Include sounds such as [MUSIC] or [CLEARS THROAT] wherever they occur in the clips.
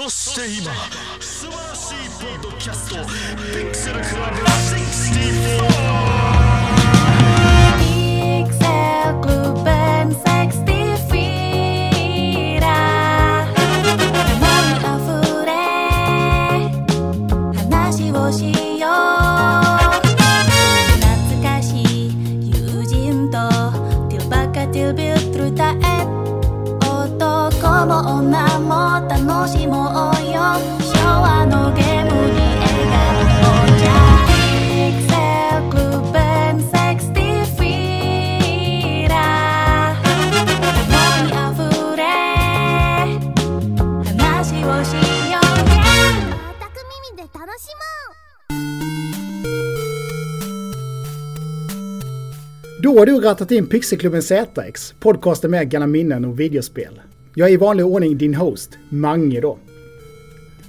そして今素晴らしいポッドキャスト「ピクセルクラブ64」Då har du rattat in Pixelklubben ZX, podcasten med gamla minnen och videospel. Jag är i vanlig ordning din host, Mange då.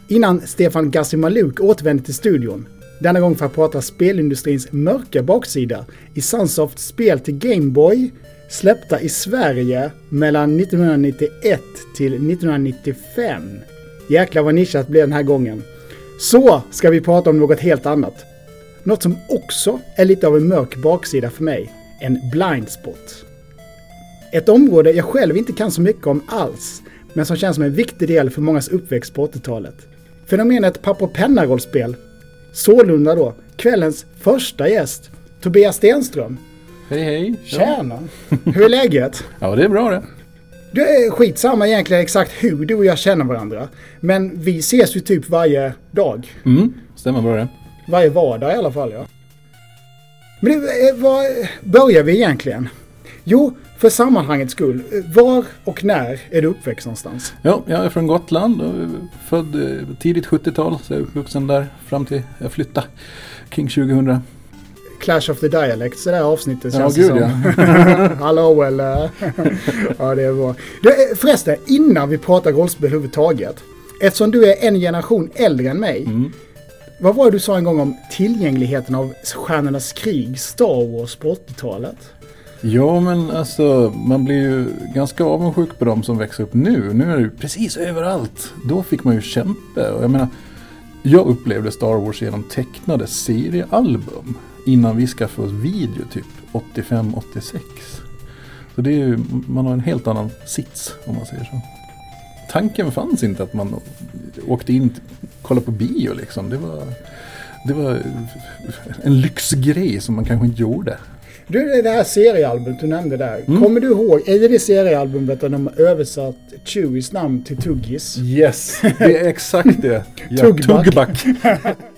Innan Stefan Gassimaluk återvände till studion, denna gång för att prata spelindustrins mörka baksida, i Sunsofts spel till Gameboy släppta i Sverige mellan 1991 till 1995. Jäklar vad nischat blev den här gången. Så ska vi prata om något helt annat. Något som också är lite av en mörk baksida för mig. En blind spot. Ett område jag själv inte kan så mycket om alls, men som känns som en viktig del för mångas uppväxt på 80-talet. Fenomenet papper och penna-rollspel. Sålunda då, kvällens första gäst, Tobias Stenström. Hej hej! Tjena! [LAUGHS] Hur är läget? Ja, det är bra det. Det är skitsamma egentligen exakt hur du och jag känner varandra. Men vi ses ju typ varje dag. Mm, stämmer bra det. Varje vardag i alla fall ja. Men du, eh, var börjar vi egentligen? Jo, för sammanhangets skull. eh, Var och när är du uppväxt någonstans? Ja, jag är från Gotland och är född eh, tidigt 70-tal. Så jag är uppvuxen där fram till jag flyttade kring 2000. Clash of the Dialects, det där avsnittet Ja, känns gud det som. [LAUGHS] Hallå eller? [LAUGHS] ja, det är bra. Du, eh, förresten, innan vi pratar rollspel överhuvudtaget. Eftersom du är en generation äldre än mig. Mm. Vad var det du sa en gång om tillgängligheten av Stjärnornas krig, Star Wars på 80-talet? Ja, men alltså man blir ju ganska avundsjuk på de som växer upp nu. Nu är det ju precis överallt. Då fick man ju kämpa. Och jag menar, jag upplevde Star Wars genom tecknade seriealbum innan vi skaffade oss video typ 85-86. Så det är ju, man har en helt annan sits om man säger så. Tanken fanns inte att man åkte in och kollade på bio liksom. Det var, det var en lyxgrej som man kanske inte gjorde. Du, det här seriealbumet du nämnde där. Mm. Kommer du ihåg, är det det seriealbumet där de har översatt Chewies namn till Tuggis? Yes, det är exakt det. Ja, Tuggback. [LAUGHS]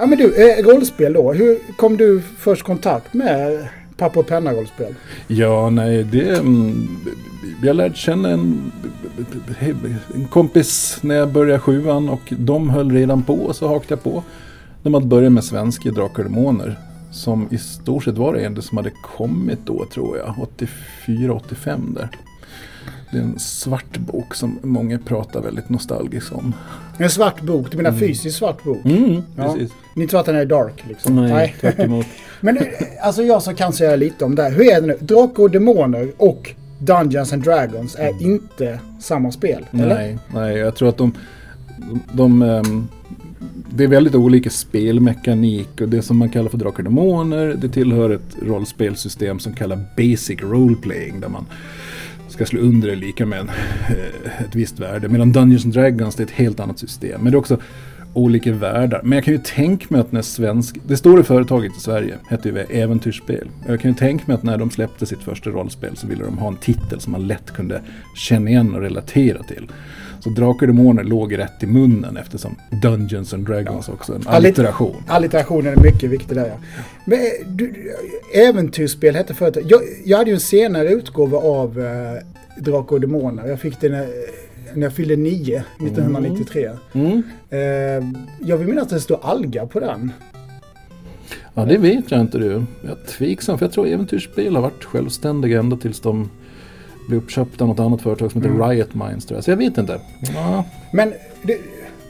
Ja men du, eh, rollspel då. Hur kom du först kontakt med papper och penna-rollspel? Ja, nej, det... Mm, jag lärde känna en, en kompis när jag började sjuan och de höll redan på så hakade jag på. De hade börjat med svenska Drakar och Demoner. Som i stort sett var det enda som hade kommit då tror jag. 84-85 där. Det är en svart bok som många pratar väldigt nostalgiskt om. En svart bok, du menar fysisk svart bok? Mm, Ja. precis. Ni tror att den är dark liksom? Nej, tvärt emot. [LAUGHS] Men eh, alltså jag som kan säga lite om det här. Hur är det nu? Drakar och Demoner och Dungeons and Dragons är inte samma spel? Eller? Nej, nej, jag tror att de... de, de ehm, det är väldigt olika spelmekanik och det som man kallar för Drakar och Demoner det tillhör ett rollspelsystem som kallas Basic Role Playing där man ska slå under är lika med en, ett visst värde. Medan Dungeons and Dragons det är ett helt annat system. Men det är också olika världar. Men jag kan ju tänka mig att när svensk... Det stora företaget i Sverige hette ju Äventyrsspel. Jag kan ju tänka mig att när de släppte sitt första rollspel så ville de ha en titel som man lätt kunde känna igen och relatera till. Så Drakar och Demoner låg rätt i munnen eftersom Dungeons and Dragons också är en Allit- allitteration. Alliterationen är mycket viktig där ja. Men eh, du, äventyrsspel hette förut. Jag, jag hade ju en senare utgåva av eh, Drakar och Demoner. Jag fick den när, när jag fyllde 9, 1993. Mm. Eh, jag vill minnas att det står Alga på den. Ja, det vet jag inte du. Jag är tveksam för jag tror Äventyrsspel har varit självständiga ända tills de blev uppköpta av något annat företag som heter Riot Minds tror jag. Så jag vet inte. Ja, Men det,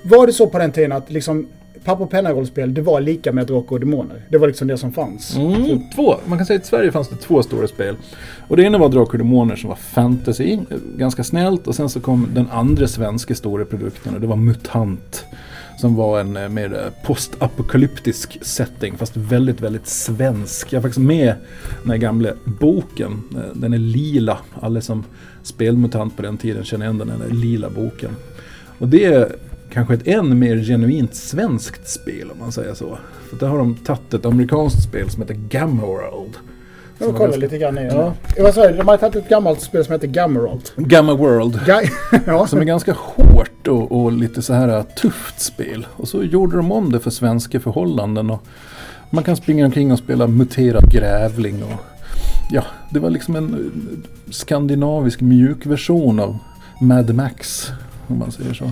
var det så på den tiden att liksom papper och penna-rollspel, det var lika med Drakar och Demoner. Det var liksom det som fanns. Mm, två. Man kan säga att i Sverige fanns det två stora spel. Och det ena var Drakar och Demoner som var fantasy, ganska snällt. Och sen så kom den andra svenska stora produkten och det var MUTANT. Som var en eh, mer eh, postapokalyptisk setting, fast väldigt, väldigt svensk. Jag har faktiskt med den här gamla boken. Eh, den är lila. Alla som spelmutant på den tiden känner igen den, den här lila boken. Och det är kanske ett än mer genuint svenskt spel om man säger så. För där har de tagit ett amerikanskt spel som heter Gamma World. Jag ganska- lite grann i Ja. ja. Vad sa du? De har tagit ett gammalt spel som heter Gammeralt. Gamma World. Ga- [LAUGHS] ja. Som är ganska hårt och, och lite så här tufft spel. Och så gjorde de om det för svenska förhållanden. Och man kan springa omkring och spela muterad grävling. Och, ja, det var liksom en eh, skandinavisk mjukversion av Mad Max. Om man säger så.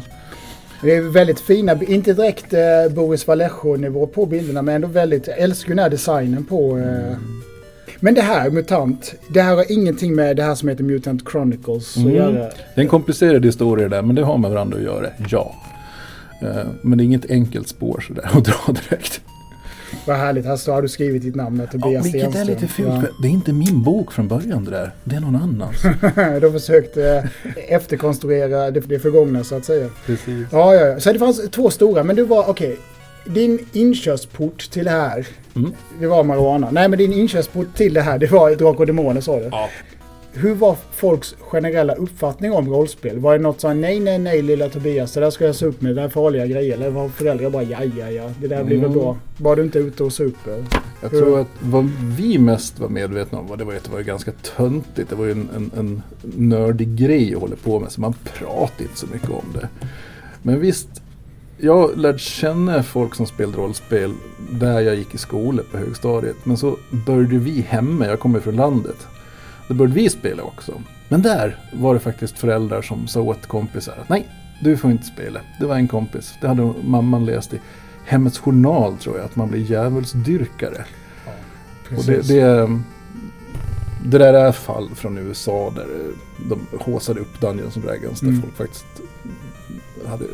Det är väldigt fina, inte direkt eh, Boris Vallejo-nivå på bilderna men ändå väldigt, älskar den här designen på... Eh. Men det här, MUTANT, det här har ingenting med det här som heter Mutant Chronicles Mm. att göra. Det är en komplicerad historia där, men det har med varandra att göra, ja. Eh, Men det är inget enkelt spår sådär att dra direkt. Vad härligt, här står, har du skrivit ditt namn, Ja, Tobias vilket är Stenström. lite fult, Ja. det är inte min bok från början det där. Det är någon annans. [LAUGHS] De försökte efterkonstruera det, det förgångna så att säga. Precis. Ja, ja, ja. Så det fanns två stora, men du var, okej. Din inkörsport till det här, Mm. det var marijuana. Nej, men din inkörsport till det här, det var Drakar och Demoner sa du. Ja. Hur var folks generella uppfattning om rollspel? Var det något som nej, nej, nej lilla Tobias, det där ska jag se upp med, det där är farliga grejer. Eller var föräldrar bara ja, ja, ja, det där blir väl Mm. bra. Bara du inte ute och super. Jag Hur- tror att vad vi mest var medvetna om var det var att det var ganska töntigt. Det var ju en, en, en nördig grej att hålla på med så man pratade inte så mycket om det. Men visst, jag lärde känna folk som spelade rollspel där jag gick i skolan på högstadiet. Men så började vi hemma, jag kommer från landet. Då började vi spela också. Men där var det faktiskt föräldrar som sa åt kompisar att nej, du får inte spela. Det var en kompis, det hade mamman läst i Hemmets Journal tror jag, att man blir djävulsdyrkare. Och det, det, det där är fall från USA där de håsade upp Dungeons and Dragons. Där Mm. folk faktiskt hade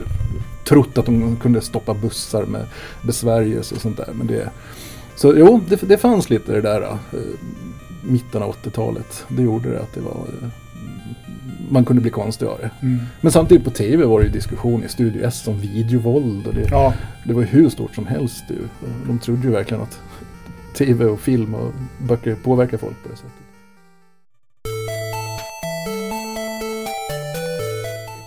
trott att de kunde stoppa bussar med besvärjelse och sånt där. Men det, så jo, det, det fanns lite det där. eh, mitten av 80-talet. Det gjorde det att det var... eh, man kunde bli konstigare. Mm. Men samtidigt på tv var det ju diskussion i Studio S om videovåld. Och det, Ja, det var hur stort som helst ju. De trodde ju verkligen att tv och film och böcker påverkar folk på det sättet.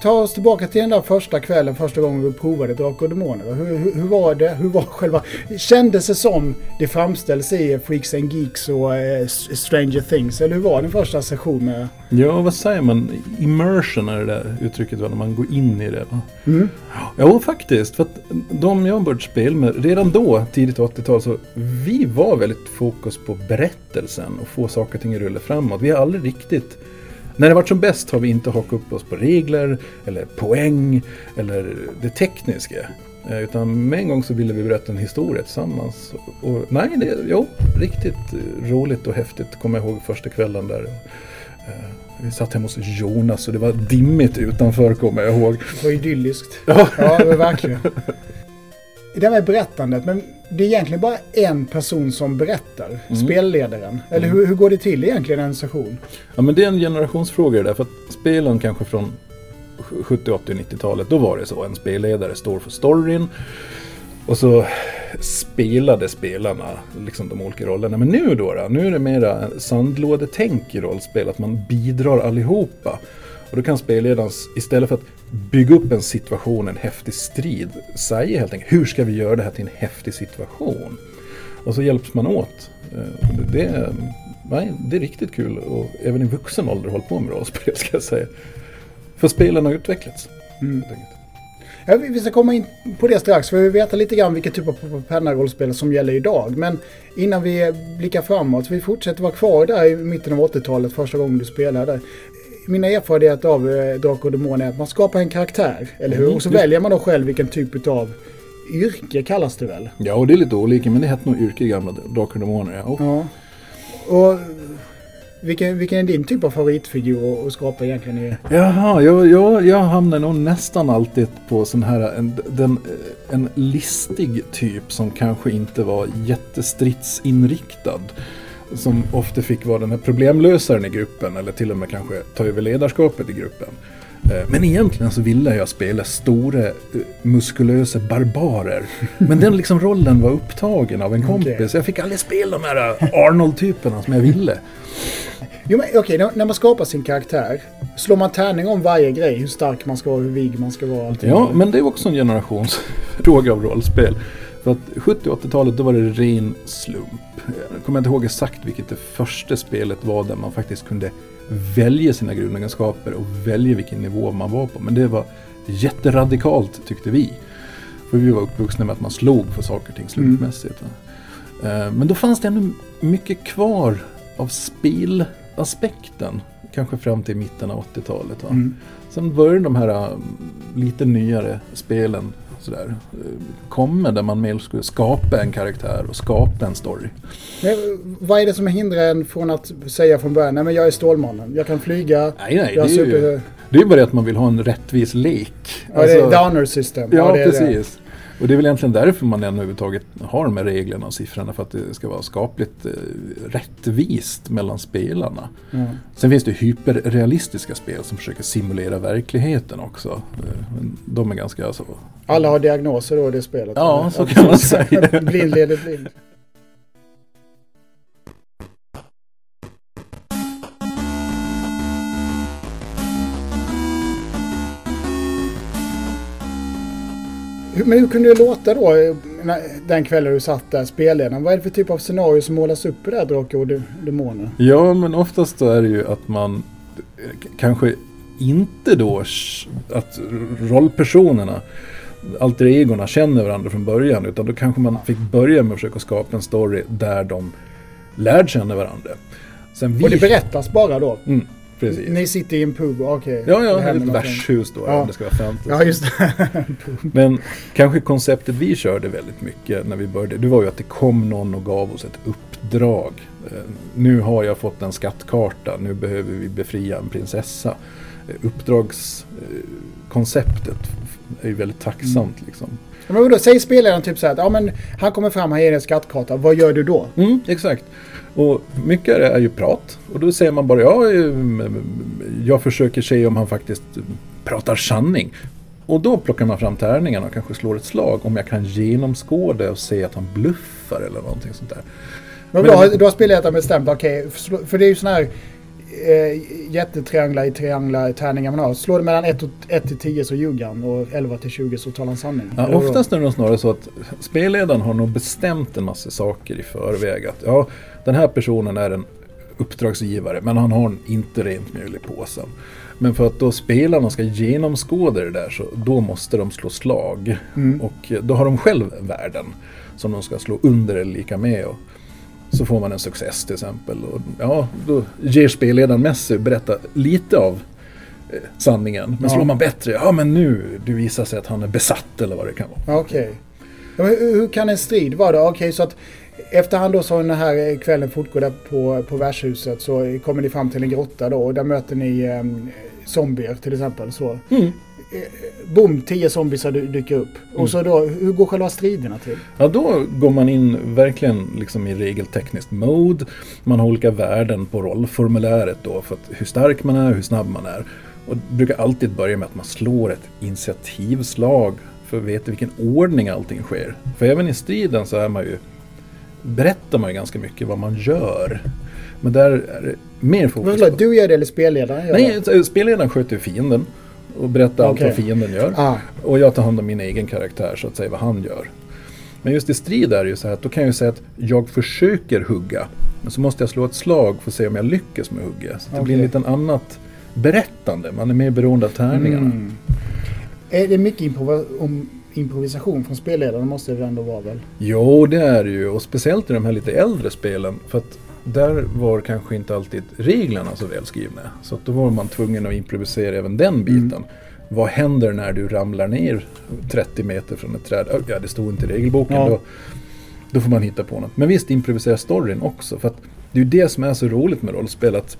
Ta oss tillbaka till den där första kvällen, första gången vi provade Drakar och Demoner. Hur, hur, hur var det? Hur var själva... Kändes det som det framställs i Freaks and Geeks och eh, Stranger Things? Eller hur var den första sessionen? Ja, vad säger man? Immersion är det där uttrycket va? när man går in i det. Va? Mm. Ja, faktiskt. För att de jag började spela med, redan då, tidigt 80-tal, så vi var väldigt fokus på berättelsen och få saker och ting att rulla framåt. Vi har aldrig riktigt... När det varit som bäst har vi inte hakat upp oss på regler eller poäng eller det tekniska. Eh, Utan med en gång så ville vi berätta en historia tillsammans. Och, nej, det, jo, riktigt eh, roligt och häftigt kommer jag ihåg första kvällen där. Eh, Vi satt hemma hos Jonas och det var dimmigt utanför kommer jag ihåg. Det var idylliskt. Ja. Ja, verkligen. Det här med berättandet, men det är egentligen bara en person som berättar. Mm. Spelledaren. Eller hur, hur går det till egentligen en session? Ja men det är en generationsfråga det där. För att spelen kanske från 70, 80, 90-talet. Då var det så. En spelledare står för storyn. Och så spelade spelarna liksom de olika rollerna. Men nu då, då nu är det mera sandlådetänk i rollspel. Att man bidrar allihopa. Och då kan spelledaren istället för att bygga upp en situation, en häftig strid, säga helt enkelt hur ska vi göra det här till en häftig situation? Och så hjälps man åt. Eh, Det, är- nej, det är riktigt kul och även i vuxen ålder hålla på med rollspel ska jag säga. För spelen har utvecklats. Mm. Ja, vi ska komma in på det strax, för vi veta lite grann vilken typ av penna-rollspel som gäller idag. Men innan vi blickar framåt, vi fortsätter vara kvar där i mitten av 80-talet, första gången du spelade där. Mina erfarenheter av eh, Drakar och Demoner är att man skapar en karaktär, eller hur? Mm, Och så väljer man då själv vilken typ av yrke kallas det väl? Ja, och det är lite olika, men det hette nog yrke i gamla Drakar och Demoner. Ja. Ja. Och Vilken, vilken är din typ av favoritfigur att- att skapa egentligen? I, Jaha, jag, jag, jag hamnar nog nästan alltid på sån här en, den, en listig typ som kanske inte var jättestridsinriktad. Som ofta fick vara den här problemlösaren i gruppen eller till och med kanske ta över ledarskapet i gruppen. Eh, Men egentligen så ville jag spela stora, eh, muskulösa barbarer. Men den liksom rollen var upptagen av en [LAUGHS] kompis. Jag fick aldrig spela de här eh, Arnold-typerna som jag ville. jo, men okej, när, när man skapar sin karaktär, slår man tärning om varje grej? Hur stark man ska vara, hur vig man ska vara? allting? Ja, men det är också en generationsfråga av rollspel. För att 70 och 80-talet då var det ren slump. Jag kommer inte ihåg exakt vilket det första spelet var där man faktiskt kunde välja sina grundegenskaper och välja vilken nivå man var på. Men det var jätteradikalt tyckte vi. För vi var uppvuxna med att man slog för saker och ting slumpmässigt. va. Eh, Men då fanns det ändå mycket kvar av spelaspekten. Kanske fram till mitten av 80-talet. va. Mm. Sen började de här äh, lite nyare spelen sådär, komma där man skulle skapa en karaktär och skapa en story. Men, vad är det som hindrar en från att säga från början, nej men jag är Stålmannen, jag kan flyga, Nej, nej, jag det är, ju, super... det är ju bara det att man vill ha en rättvis lek. Ja, det är Alltså- honor system. Ja, det är det. Och det är väl egentligen därför man ännu överhuvudtaget har de här reglerna och siffrorna för att det ska vara skapligt eh, rättvist mellan spelarna. Ja. Sen finns det hyperrealistiska spel som försöker simulera verkligheten också. Eh, De är ganska så... Alla har diagnoser då i det spelet. Ja, så kan man säga. [LAUGHS] blind leder blind. Men hur kunde det låta då den kvällen du satt där, spelledaren? Vad är det för typ av scenario som målas upp i det här Drakar och de- Demoner? Ja, men oftast är det ju att man kanske inte då att rollpersonerna, alter egorna känner varandra från början. Utan då kanske man fick börja med att försöka skapa en story där de lär känna varandra. Sen vi... Och det berättas bara då? Mm, precis. Ni sitter i en pub, okej. Ja, det ja, händer ett värdshus då, Ja. om det ska vara fantasy. Ja, just det. [LAUGHS] Men kanske konceptet vi körde väldigt mycket när vi började, det var ju att det kom någon och gav oss ett uppdrag. Eh, Nu har jag fått en skattkarta, nu behöver vi befria en prinsessa. Eh, Uppdragskonceptet är ju väldigt tacksamt liksom. Men vadå, säg spelaren typ så här att ja, men han kommer fram, han ger en skattkarta. Vad gör du då? Mm, exakt. Och mycket av det är ju prat. Och då säger man bara ja, eh, jag försöker se om han faktiskt pratar sanning. Och då plockar man fram tärningarna och kanske slår ett slag om jag kan genomskåda och se att han bluffar eller någonting sånt där. Men, Men- då, då har spelledaren bestämt, okej, för, för det är ju sån här eh, jättetrianglar i trianglar tärningar man har. Slår det mellan 1 till 10 så ljuger han och 11 till 20 så talar han sanning. Ja, oftast är det nog snarare så att spelledaren har nog bestämt en massa saker i förväg. Att ja, den här personen är en uppdragsgivare men han har inte rent mjöl i påsen. Men för att då spelarna ska genomskåda det där så då måste de slå slag. Mm. Och då har de själv värden som de ska slå under eller lika med. Och så får man en success till exempel. Och ja, då ger spelledaren med sig berätta lite av eh, sanningen. Men Ja. slår man bättre, ja men nu, det visar sig att han är besatt eller vad det kan vara. Ja, Okej. Ja, men hur, hur kan en strid vara då? Okej, så att efterhand då som den här eh, kvällen fortgår där på, på värdshuset så kommer ni fram till en grotta då och där möter ni eh, zombier till exempel. Så. Mm. Eh, Boom, tio zombiesar dy- dyker upp. Och så då, hur går själva striderna till? Ja, då går man in verkligen liksom i regeltekniskt mode. Man har olika värden på rollformuläret då för hur stark man är, hur snabb man är. Och det brukar alltid börja med att man slår ett initiativslag för att veta vilken ordning allting sker. För även i striden så är man ju, berättar man ju ganska mycket vad man gör. Men där är det mer fokus förlåt, du gör det eller spelledaren gör Nej, det? spelledaren sköter fienden och berättar allt Okej. vad fienden gör. Ah, Och jag tar hand om min egen karaktär så att säga vad han gör. Men just i strid är det ju så här att då kan jag ju säga att jag försöker hugga. Men så måste jag slå ett slag för att se om jag lyckas med hugget. Så det blir en liten annat berättande. Man är mer beroende av tärningarna. mm. Är det mycket improva- om improvisation från spelledaren måste det ändå vara väl? Jo, det är det ju. Och speciellt i de här lite äldre spelen. För att där var kanske inte alltid reglerna så välskrivna. Så att då var man tvungen att improvisera även den biten. Vad händer när du ramlar ner 30 meter från ett träd? Ja, det stod inte i regelboken. Ja. Då, då får man hitta på något. Men visst, improvisera storyn också. För att det är ju det som är så roligt med rollspel. Att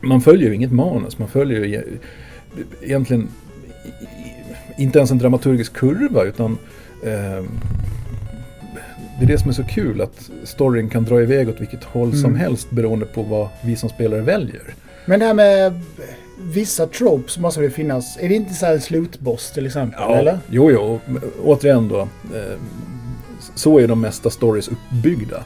man följer ju inget manus. Man följer ju egentligen inte ens en dramaturgisk kurva utan eh, det är det som är så kul att storyn kan dra iväg åt vilket håll som Mm. helst beroende på vad vi som spelare väljer. Men det här med vissa tropes måste det finnas. Är det inte så här slutboss till exempel? eller? jo, jo. Återigen då. Eh, så är de mesta stories uppbyggda.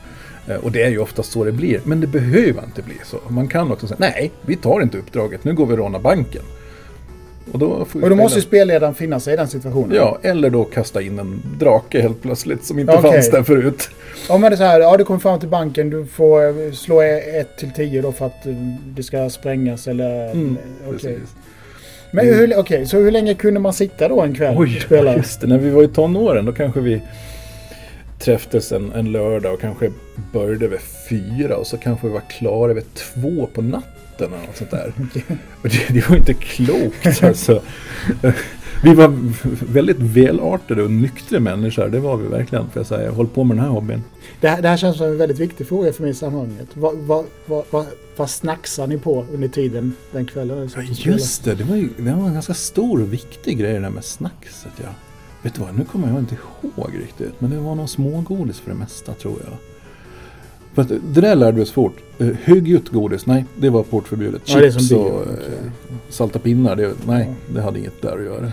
Eh, och det är ju oftast så det blir. Men det behöver inte bli så. Man kan också säga nej, vi tar inte uppdraget. Nu går vi och rånar banken. Och då, Och då måste ju spela- spelledaren finna sig i den situationen. Ja, eller då kasta in en drake helt plötsligt som inte Okej. fanns där förut. Om det är så här, ja du kommer fram till banken, du får eh, slå 1 till 10 då för att eh, det ska sprängas eller... Mm, Okej. Precis. Men hur, okej, så hur länge kunde man sitta då en kväll Oj, spela? [LAUGHS] just det. När vi var i tonåren då kanske vi träffades en, en lördag och kanske började vid fyra och så kanske vi var klara vid två på natten eller något sånt där. Och det, det var inte klokt [LAUGHS] alltså. Vi var väldigt välartade och nyktra människor, det var vi verkligen. För jag säga, jag hållit på med den här hobbyn. Det, här, det här känns som en väldigt viktig fråga för mig i sammanhanget. Vad, vad, vad, vad, snacksar ni på under tiden den kvällen? Ja, just det, det var, ju, det var en ganska stor och viktig grej det där med snackset. Ja. Vet du vad, nu kommer jag inte ihåg riktigt. Men det var någon smågodis för det mesta tror jag. För att, det där lärde vi oss fort. Högljutt godis, nej, det var portförbjudet. Ja, det är Chips och eh, salta pinnar, det, nej, det hade inget där att göra.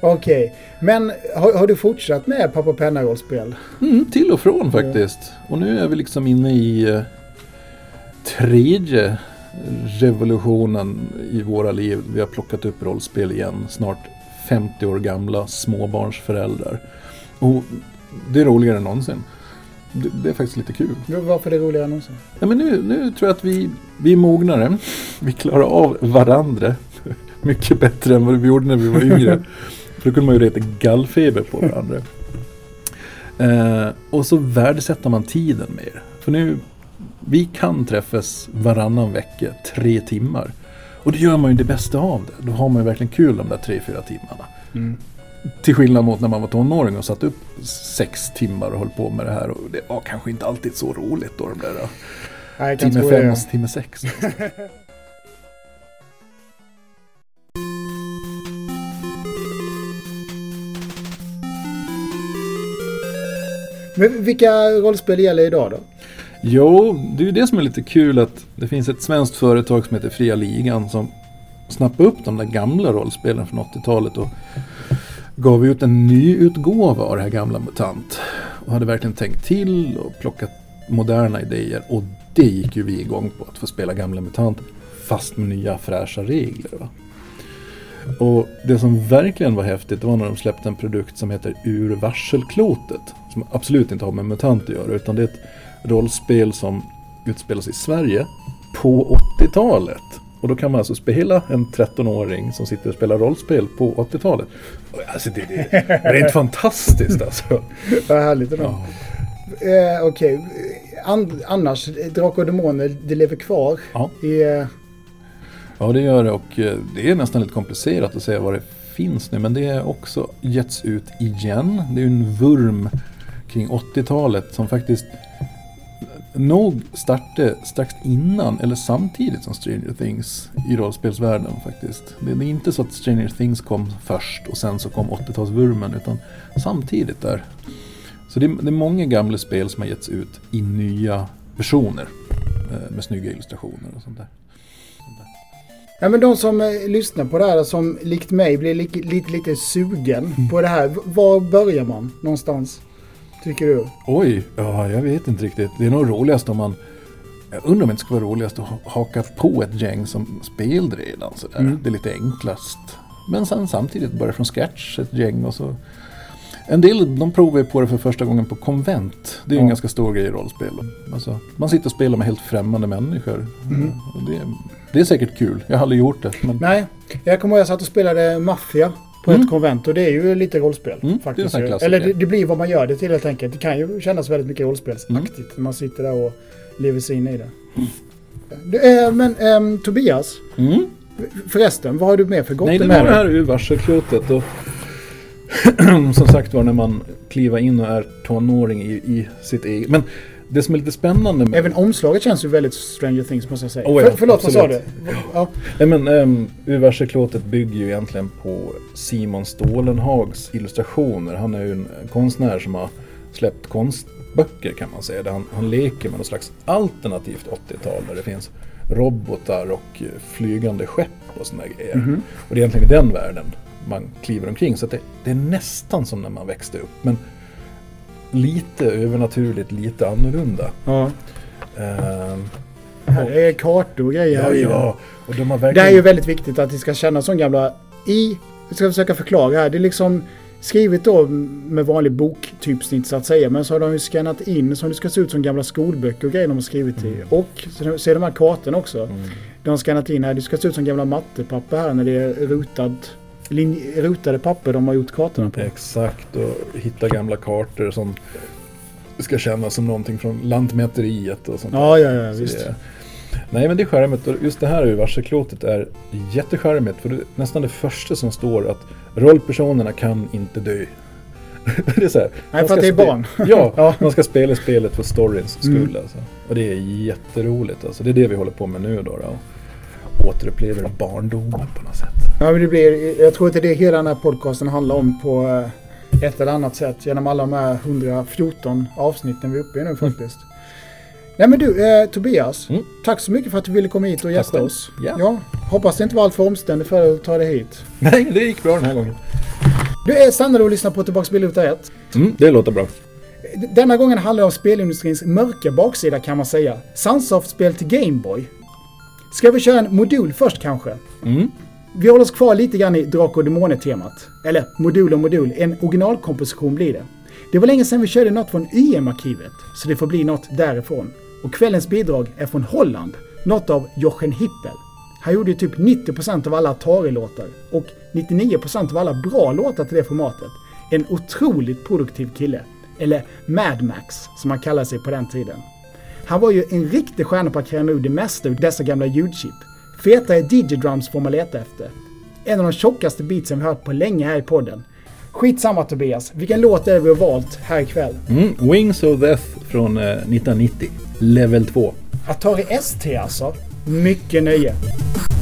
[LAUGHS] Okej, men har, har du fortsatt med pappa penna-rollspel? Mm, till och från faktiskt. Och nu är vi liksom inne i eh, tredje revolutionen i våra liv. Vi har plockat upp rollspel igen. Snart 50 år gamla småbarnsföräldrar. Och det är roligare än någonsin. Det, det är faktiskt lite kul. Varför det roligare än någonsin? Ja, men nu, nu tror jag att vi, vi är mognare. Vi klarar av varandra [LAUGHS] mycket bättre än vad vi gjorde när vi var yngre. [LAUGHS] För då kunde man ju reta gallfeber på varandra. Eh, och så värdesätter man tiden mer. För nu, vi kan träffas varannan vecka, tre timmar. Och då gör man ju det bästa av det. Då har man ju verkligen kul de där tre, fyra timmarna. Till skillnad mot när man var tonåring och satt upp sex timmar och höll på med det här. Och det var kanske inte alltid så roligt då. De där, Nej, jag kan Timme fem och timme sex. [LAUGHS] Men vilka rollspel gäller idag då? Jo, det är ju det som är lite kul att det finns ett svenskt företag som heter Fria Ligan som snappade upp de där gamla rollspelen från 80-talet och gav ut en ny utgåva av det här gamla MUTANT. Och hade verkligen tänkt till och plockat moderna idéer. Och det gick ju vi igång på, att få spela gamla MUTANT fast med nya fräscha regler. Va? Och det som verkligen var häftigt var när de släppte en produkt som heter Ur varselklotet. Som absolut inte har med MUTANT att göra utan det är ett rollspel som utspelas i Sverige på 80-talet. Och då kan man alltså spela en 13-åring som sitter och spelar rollspel på 80-talet. Och Alltså det, det, är rent [LAUGHS] fantastiskt alltså. Vad härligt ändå. Ja. Eh, Okej, An- annars, Drakar och Demoner, det lever kvar Ja. i... Eh, Ja, det gör det och eh, det är nästan lite komplicerat att säga vad det finns nu. Men det är också getts ut igen. Det är ju en vurm kring 80-talet som faktiskt nog startade strax innan eller samtidigt som Stranger Things i rollspelsvärlden faktiskt. Det är inte så att Stranger Things kom först och sen så kom 80-talsvurmen utan samtidigt där. Så det är, det är många gamla spel som har getts ut i nya versioner eh, med snygga illustrationer och sånt där. ja, men de som eh, lyssnar på det här som likt mig blir li- lite, lite sugen på det här. Var börjar man någonstans? Tycker du? Oj, ja, jag vet inte riktigt. Det är nog roligast om man... Jag undrar om det inte skulle vara roligast att ha- haka på ett gäng som spelade redan sådär. Mm. Det är lite enklast. Men sen samtidigt börja från scratch ett gäng och så... En del de provar på det för första gången på konvent. Det är ju en Ja. ganska stor grej i rollspel. Alltså, man sitter och spelar med helt främmande människor. Mm. Det, det är säkert kul. Jag har aldrig gjort det. Men Nej, jag kommer ihåg att jag satt och spelade Mafia på Mm. ett konvent och det är ju lite rollspel. Mm, det faktiskt. klassiker. Eller det, det blir vad man gör det till helt enkelt. Det kan ju kännas väldigt mycket rollspelsaktigt när man sitter där och lever sig in i det. Du, eh, men ehm, Tobias, mm. förresten, vad har du med för gott Nej, det med var det dig? här ur varselklotet. Och [CLEARS THROAT] som sagt var när man kliver in och är tonåring i, i sitt eget. Men det som är lite spännande med... Även omslaget känns ju väldigt Stranger Things måste jag säga. Oh ja, För, förlåt, vad sa du? absolut. Ja. Nej men um, Universalklåtet bygger ju egentligen på Simon Stålenhags illustrationer. Han är ju en konstnär som har släppt konstböcker kan man säga. Där han, han leker med något slags alternativt 80-tal där det finns robotar och eh, flygande skepp och sådana grejer. Mhm. Och det är egentligen i den världen man kliver omkring. Så det, det är nästan som när man växte upp. Men lite övernaturligt, lite annorlunda. ja. Ehm, Här är kartor och grejer. ja, ja. Och de har Det verkligen... är ju väldigt viktigt att det ska kännas som gamla... I... Vi ska försöka förklara här. Det är liksom skrivet då med vanlig boktypsnitt så att säga. Men så har de ju skannat in som det ska se ut som gamla skolböcker och grejer de har skrivit i. Och så ser de här kartorna också. Mm. De har skannat in här. Det ska se ut som gamla mattepapper här när det är rutad, lin, rutade papper de har gjort kartorna på. Exakt, och hitta gamla kartor som ska kännas som någonting från Lantmäteriet och sånt. Ja, ja, ja, visst. det- Nej men det är charmigt och just det här universalklotet är jättecharmigt för det är nästan det första som står att rollpersonerna kan inte dö. [LAUGHS] det är så här, Nej, för att ska det är barn. [LAUGHS] ja, Ja. man ska spela spelet för storyns skull Mm. alltså. Och det är jätteroligt alltså. Det är det vi håller på med nu då. då. Återupplever barndomen på något sätt. Ja, det blir, jag tror att det är hela den här podcasten handlar om på eh, ett eller annat sätt. Genom alla de här 114 avsnitten vi är uppe i nu faktiskt. Nej men du, eh, Tobias. Mm. Tack så mycket för att du ville komma hit och gästa oss. Ja. hoppas det inte var allt för omständigt för dig att ta dig hit. Nej, det gick bra den här gången. Du är stannade och lyssnar på Tillbaks Billruta 1. Mm, det låter bra. Denna gången handlar det om spelindustrins mörka baksida kan man säga. Sunsoft-spel till Gameboy. Ska vi köra en modul först kanske? Mm. Vi håller oss kvar lite grann i Drakar och Demoner-temat. Eller modul och modul, en originalkomposition blir det. Det var länge sedan vi körde något från YM-arkivet, så det får bli något därifrån. Och kvällens bidrag är från Holland, något av Jochen Hippel. Han gjorde ju typ 90% av alla Atari-låtar och 99% av alla bra låtar till det formatet. En otroligt produktiv kille. Eller Mad Max, som han kallade sig på den tiden. Han var ju en riktig stjärna på att kräma ur det mesta ur dessa gamla ljudchip. Fetare DJ-drums får man leta efter. En av de tjockaste beatsen vi hört på länge här i podden. Skitsamma Tobias, vilken låt är det vi har valt här ikväll? Mm, Wings of Death från eh, 1990. Level 2. Atari ST alltså. Mycket nöje.「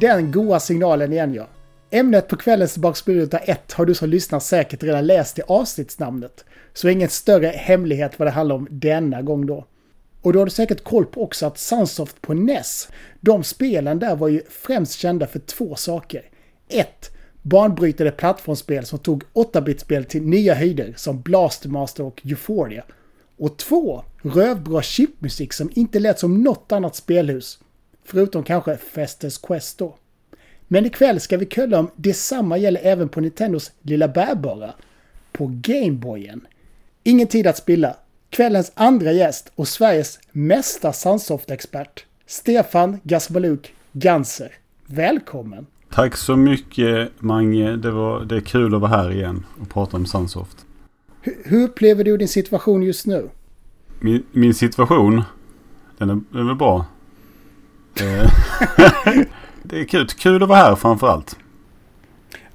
den goa signalen igen ja. Ämnet på kvällens Bakspelruta 1 har du som lyssnar säkert redan läst i avsnittsnamnet. Så ingen större hemlighet vad det handlar om denna gång då. Och då har du säkert koll på också att Sunsoft på NES, de spelen där var ju främst kända för två saker. 1. Banbrytande plattformsspel som tog 8-bitspel till nya höjder som Blastermaster och Euphoria. Och 2. Rövbra chipmusik som inte lät som något annat spelhus. Förutom kanske Festers Quest då. Men ikväll ska vi kölla om detsamma gäller även på Nintendos lilla bärbara. På Gameboyen. Ingen tid att spilla. Kvällens andra gäst och Sveriges mesta Sunsoft-expert. Stefan Gasbaluk Ganser. Välkommen! Tack så mycket Mange. Det, var, det är kul att vara här igen och prata om Sunsoft. Hur, hur upplever du din situation just nu? Min, min situation, den är, den är bra. [LAUGHS] Det är kul, kul att vara här framförallt.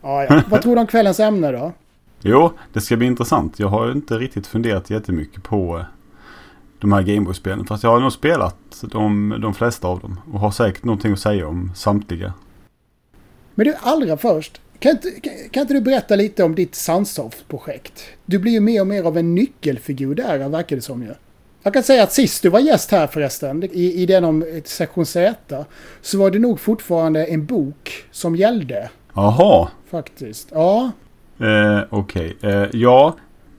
Ja, ja. Vad tror du om kvällens ämne då? Jo, det ska bli intressant. Jag har inte riktigt funderat jättemycket på eh, de här Gameboy-spelen. Fast jag har nog spelat de, de flesta av dem. Och har säkert någonting att säga om samtliga. Men du, allra först. Kan inte, kan inte du berätta lite om ditt Sunsoft-projekt? Du blir ju mer och mer av en nyckelfigur där, verkar det som ju. Jag kan säga att sist du var gäst här förresten, i, i den om sektion Z, så var det nog fortfarande en bok som gällde. Jaha, Faktiskt. Ja. eh, okej. Eh, ja,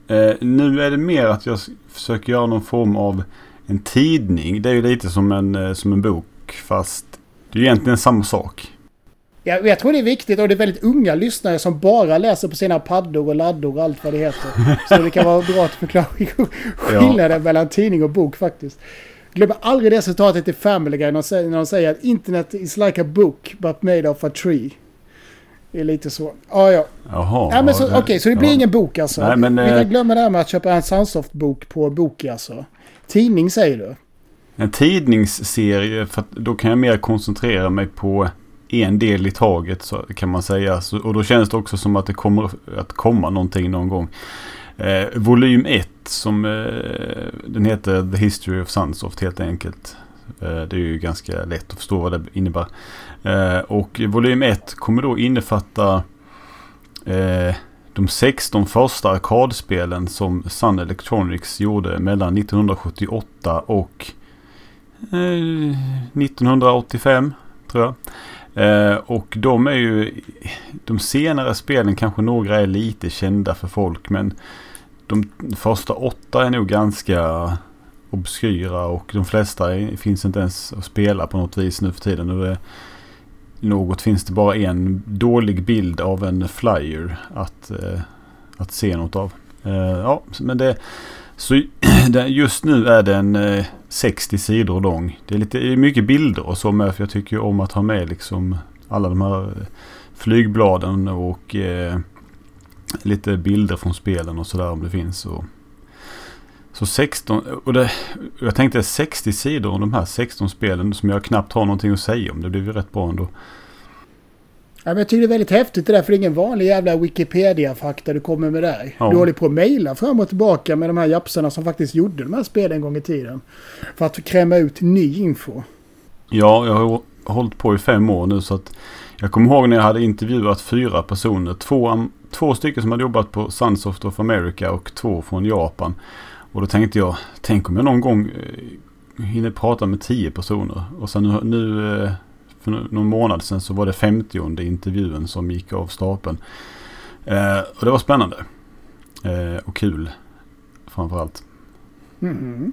eh, nu är det mer att jag försöker göra någon form av en tidning. Det är ju lite som en, eh, som en bok fast det är ju egentligen samma sak. Jag, jag tror det är viktigt och det är väldigt unga lyssnare som bara läser på sina paddor och laddor och allt vad det heter. Så det kan vara bra att förklara [LAUGHS] skillnaden mellan tidning och bok faktiskt. Glöm aldrig det citatet i Family Guy när de säger, att internet is like a book but made of a tree. Det är lite så. Ja, ja. Jaha. ja men så, ja, Okej, så det blir ja. ingen bok alltså? Nej, men, Vi eh, kan glömma det här med att köpa en Sunsoft-bok på Boki alltså. Tidning säger du? En tidningsserie, för att då kan jag mer koncentrera mig på en del i taget så kan man säga. Så, och då känns det också som att det kommer att komma någonting någon gång. Eh, volym 1 som eh, den heter The History of Sunsoft helt enkelt. Eh, det är ju ganska lätt att förstå vad det innebär. Eh, och volym 1 kommer då innefatta eh, de 16 första arkadspelen som Sun Electronics gjorde mellan 1978 och eh, 1985 tror jag. Eh, och de är ju, de senare spelen kanske några är lite kända för folk men de första åtta är nog ganska obskyra och de flesta är, finns inte ens att spela på något vis nu för tiden. Och det, något finns det bara en dålig bild av en flyer att, eh, att se något av. Eh, ja, men det, så [CLEARS THROAT] just nu är den eh, 60 sidor lång. Det är lite det är mycket bilder och så med. För jag tycker ju om att ha med liksom alla de här eh, flygbladen och eh, lite bilder från spelen och sådär om det finns. Och, så 16, och det, jag tänkte 60 sidor om de här 16 spelen som jag knappt har någonting att säga om. Det blir ju rätt bra ändå. Ja, men jag tycker det är väldigt häftigt det där, för det är ingen vanlig jävla Wikipedia-fakta du kommer med där. Ja. Du håller på att mejla fram och tillbaka med de här japsarna som faktiskt gjorde de här spelen en gång i tiden. För att kräma ut ny info. Ja, jag har hållit på i fem år nu så att jag kommer ihåg när jag hade intervjuat fyra personer. Två, två stycken som hade jobbat på Sunsoft of America och två från Japan. Och då tänkte jag, tänk om jag någon gång eh, hinner prata med tio personer. Och sen nu, nu eh, för nå- någon månad sedan så var det 50 intervjun som gick av stapeln. Eh, och det var spännande. Eh, och kul. Framförallt. Mhm.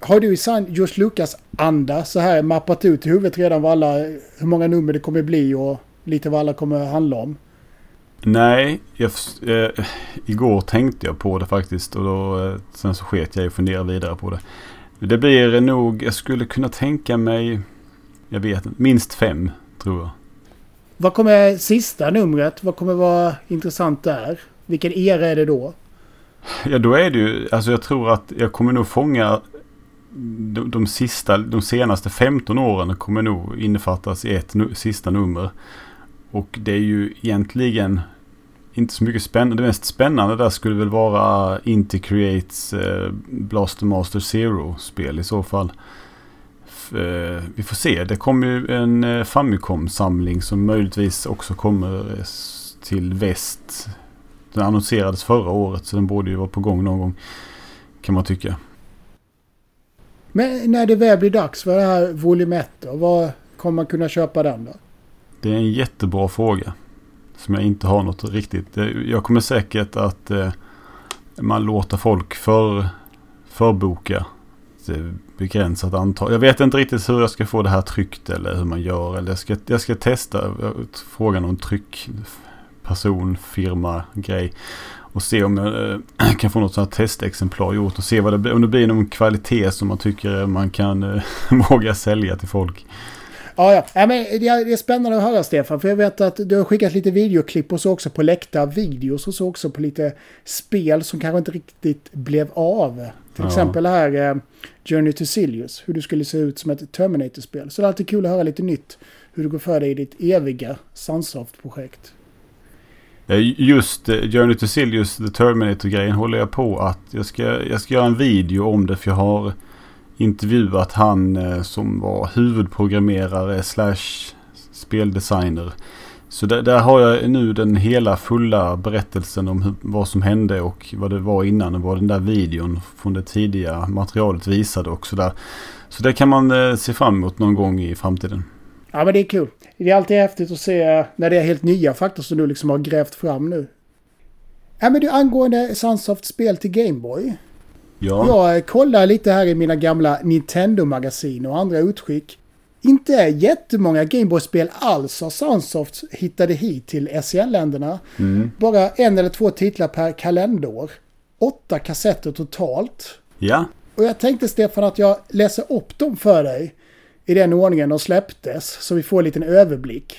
Har du i sann George Lucas-anda så här mappat ut i huvudet redan vad alla, hur många nummer det kommer bli och lite vad alla kommer handla om? Nej, jag, eh, igår tänkte jag på det faktiskt och då, eh, sen så sket jag i att fundera vidare på det. Det blir nog, jag skulle kunna tänka mig, jag vet minst fem tror jag. Vad kommer sista numret? Vad kommer vara intressant där? Vilken era är det då? Ja, då är det ju, alltså jag tror att jag kommer nog fånga de, de, sista, de senaste 15 åren kommer nog innefattas i ett nu, sista nummer. Och det är ju egentligen inte så mycket spännande. Det mest spännande där skulle väl vara Inti Creates eh, Blaster Master Zero-spel i så fall. Eh, vi får se. Det kommer ju en eh, Famicom-samling som möjligtvis också kommer eh, till väst. Den annonserades förra året så den borde ju vara på gång någon gång. Kan man tycka. Men när det väl blir dags för det här volym 1 då, vad kommer man kunna köpa den då? Det är en jättebra fråga. Som jag inte har något riktigt. Jag kommer säkert att man låter folk för, förboka Eh, begränsat antal. Jag vet inte riktigt hur jag ska få det här tryckt eller hur man gör. Eller jag, ska, jag ska testa frågan om tryck, person, firma, grej. Och se om jag eh, [CLEARS THROAT] kan få något sånt här testexemplar gjort. Och se vad det blir, om det blir någon kvalitet som man tycker man kan eh, [LAUGHS] våga sälja till folk. Ja, ja. ja men det, är, det är spännande att höra Stefan, för jag vet att du har skickat lite videoklipp och så också på läckta videos och så också på lite spel som kanske inte riktigt blev av. Till Ja. exempel här eh, Journey to Silius, hur du skulle se ut som ett Terminator-spel. Så det är alltid kul att höra lite nytt, hur du går för dig i ditt eviga Sunsoft-projekt. Just eh, Journey to Silius, The Terminator-grejen håller jag på att jag ska, jag ska göra en video om det för jag har intervjuat han eh, som var huvudprogrammerare slash speldesigner. Så där, där har jag nu den hela fulla berättelsen om hur, vad som hände och vad det var innan och vad den där videon från det tidiga materialet visade också där. Så det kan man eh, se fram emot någon gång i framtiden. Ja, men det är kul. Det är alltid häftigt att se eh, när det är helt nya fakta som du liksom har grävt fram nu. Ja, men du, angående Sunsoft spel till Gameboy. Ja, Jag eh, kollar lite här i mina gamla Nintendo-magasin och andra utskick. Inte jättemånga Gameboy-spel alls har Sunsoft hittade hit till SCN-länderna. mm. Bara en eller två titlar per kalenderår. Åtta kassetter totalt. ja. Och jag tänkte Stefan att jag läser upp dem för dig i den ordningen de släpptes. Så vi får en liten överblick.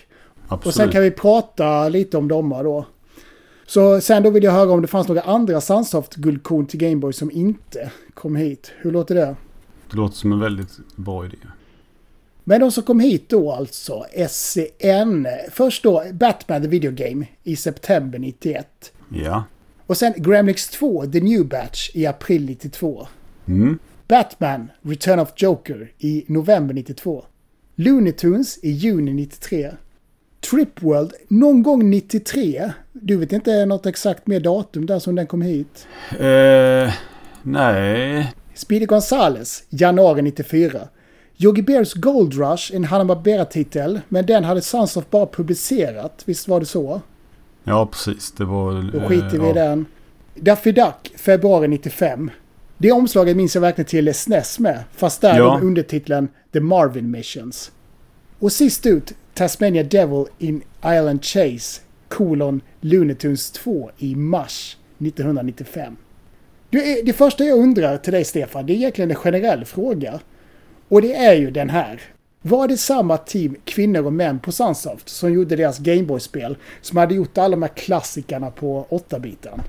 absolut. Och sen kan vi prata lite om dem då. Så sen då vill jag höra om det fanns några andra Sunsoft-guldkorn till Gameboy som inte kom hit. Hur låter det? Det låter som en väldigt bra idé. Men de som kom hit då alltså, SCN. Först då Batman the Video Game i september 91. Ja. Och sen Gremlix 2 The New Batch i april 92. Mm. Batman Return of Joker i november 92. Looney Tunes i juni 93. Trip World någon gång 93. Du vet inte något exakt mer datum där som den kom hit. Eh, nej. Speedy Gonzales, januari 94. Yogi Bears Gold Rush, en Hanna-Barbera-titel, men den hade Sunsoft bara publicerat. Visst var det så? Ja, precis. Det var... Då skiter vi i ja. den. Daffy Duck, februari 95. Det omslaget minns jag verkligen till SNES med, fast där Ja. med undertiteln The Marvin Missions. Och sist ut, Tasmania Devil in Island Chase, kolon Looney 2 i mars 1995. Det, är, det första jag undrar till dig Stefan, det är egentligen en generell fråga. Och det är ju den här. Var det samma team, kvinnor och män på Sunsoft, som gjorde deras Gameboy-spel, som hade gjort alla de här klassikerna på 8-biten?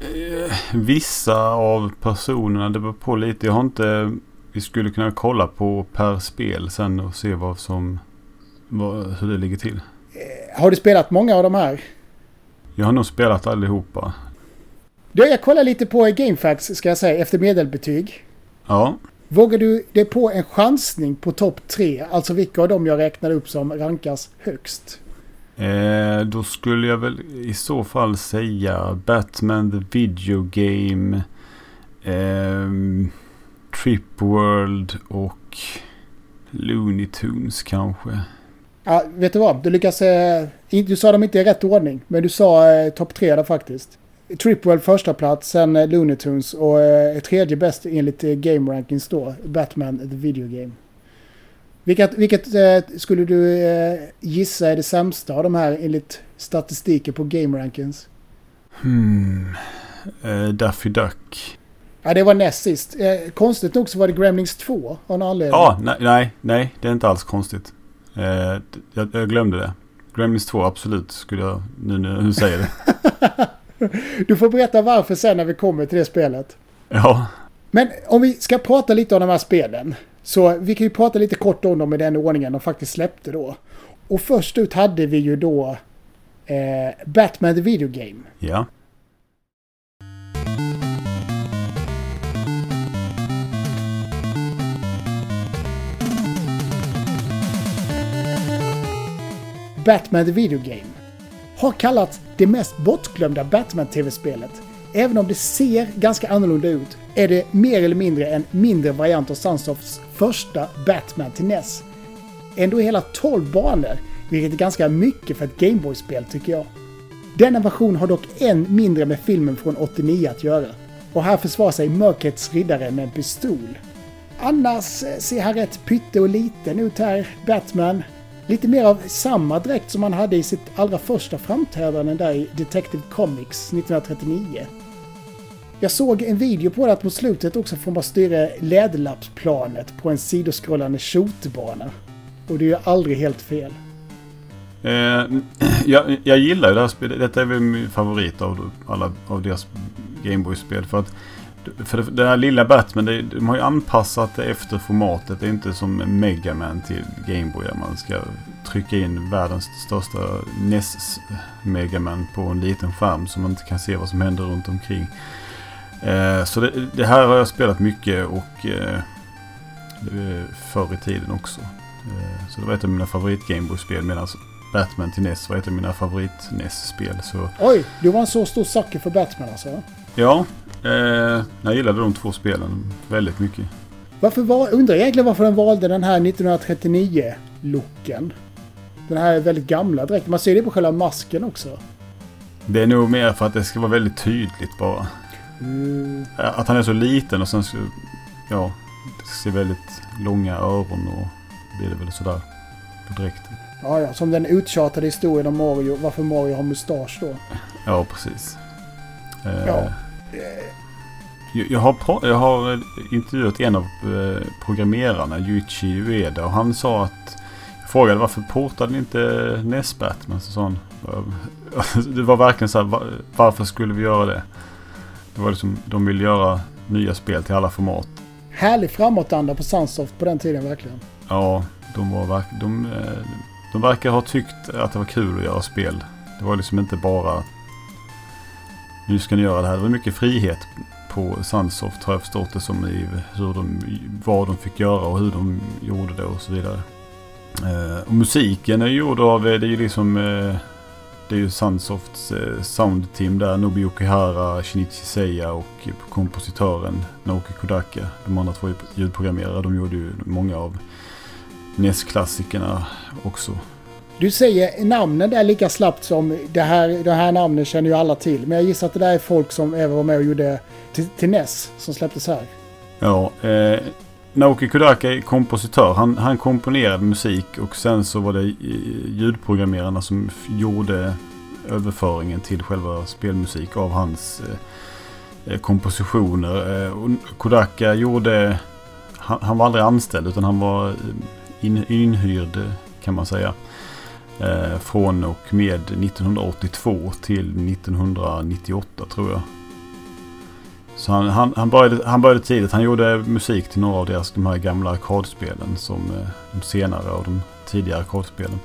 Eh, vissa av personerna, det beror på lite. Jag har inte... Vi skulle kunna kolla på per spel sen och se vad som... Vad, hur det ligger till. Har du spelat många av de här? Jag har nog spelat allihopa. Du, jag kollar lite på GameFAQs, ska jag säga, efter medelbetyg. Ja. Vågar du dig på en chansning på topp tre? Alltså vilka av dem jag räknade upp som rankas högst? Eh, då skulle jag väl i så fall säga Batman the Video Game. ehm, Trip World och Looney Tunes kanske. Ja, vet du vad? Du lyckas... Eh, du sa dem inte i rätt ordning, men du sa eh, topp tre där faktiskt. Tripworld första plats, sen eh, Looney Tunes och eh, tredje bäst enligt eh, Game Rankings då, Batman the Video Game. Vilket, vilket eh, skulle du eh, gissa är det sämsta av de här enligt statistiken på Game Rankings? Hmm. Eh, Daffy Duck. Ja, det var näst sist. Eh, konstigt nog så var det Gremlings 2 av någon anledning. Ja, nej, nej, nej, det är inte alls konstigt. Eh, jag, jag glömde det. Gremlins 2, absolut, skulle jag nu när du säger det. [LAUGHS] Du får berätta varför sen när vi kommer till det spelet. Ja, Men om vi ska prata lite om de här spelen. Så vi kan ju prata lite kort om dem i den ordningen de faktiskt släppte då. Och först ut hade vi ju då eh, Batman the Video Game. ja. Batman the Video Game. Har kallats det mest bortglömda Batman-tv-spelet. Även om det ser ganska annorlunda ut är det mer eller mindre en mindre variant av Sunsofts första Batman till NES. Ändå hela 12 banor, vilket är ganska mycket för ett Gameboy-spel tycker jag. Denna version har dock än mindre med filmen från 89 att göra. Och här försvarar sig Mörkrets riddare med en pistol. Annars eh, ser han rätt pytte och liten ut här, Batman. Lite mer av samma dräkt som han hade i sitt allra första framträdande där i Detective Comics 1939. Jag såg en video på det att mot slutet också får man styra läderlappsplanet på en sidoskrollande shootbana. Och det är ju aldrig helt fel. Eh, [CLEARS THROAT] jag, jag gillar ju det här spelet. Detta är väl min favorit av alla av deras Gameboy-spel. För att för det, det här lilla Batman, det, de har ju anpassat det efter formatet. Det är inte som Mega Man till Gameboy där man ska trycka in världens största NES Mega Man på en liten skärm så man inte kan se vad som händer runt omkring. Eh, så det, det, här har jag spelat mycket och eh, förr i tiden också. Eh, så det var ett av mina favorit Gameboy-spel medan Batman till NES var ett av mina favorit NES-spel. Så... Oj, du var en så stor sucker för Batman alltså? Ja, eh, jag gillade de två spelen väldigt mycket. Varför var, undrar egentligen varför den valde den här 1939-looken. Den här väldigt gamla dräkten. Man ser det på själva masken också. Det är nog mer för att det ska vara väldigt tydligt bara. Mm. Att han är så liten och sen så, ja, det ser väldigt långa öron och blir det väl sådär på dräkten. Ja, ja, som den uttjatade historien om Mario, varför Mario har mustasch då. Ja, precis. Eh, Ja. Jag, jag, har, jag har intervjuat en av eh, programmerarna, Yuichi Ueda, och han sa att... Jag frågade varför portade ni inte NES Batman? Så sa han, [LAUGHS] det var verkligen så här, va- varför skulle vi göra det? Det var liksom, de vill göra nya spel till alla format. Härlig framåtanda på Sunsoft på den tiden verkligen. Ja, de, var de, eh, de verkar ha tyckt att det var kul att göra spel. Det var liksom inte bara nu ska ni göra det här. Det var mycket frihet på Sunsoft har jag förstått det som i hur de, vad de fick göra och hur de gjorde det och så vidare. Eh, och musiken är gjord av, eh, det är ju liksom eh, det är ju Sunsofts eh, soundteam där. Nobi Okihara, Shinichi Seiya och kompositören Naoki Kodaka. De andra två är ljudprogrammerare. De gjorde ju många av NES-klassikerna också. Du säger namnen där lika slappt som det här, det här namnen känner ju alla till. Men jag gissar att det där är folk som även var med och gjorde till, till NES som släpptes här. Ja, eh, Naoki Kodaka är kompositör. Han, han komponerade musik och sen så var det eh, ljudprogrammerarna som gjorde överföringen till själva spelmusik av hans eh, eh kompositioner. Eh, Kodaka gjorde... Han, han var aldrig anställd utan han var eh, in, inhyrd kan man säga. Eh, från och med 1982 till 1998 tror jag. Så han, han, han, började, han började tidigt. Han gjorde musik till några av deras de här gamla ackordspelen. Som eh, de senare av de tidigare ackordspelen.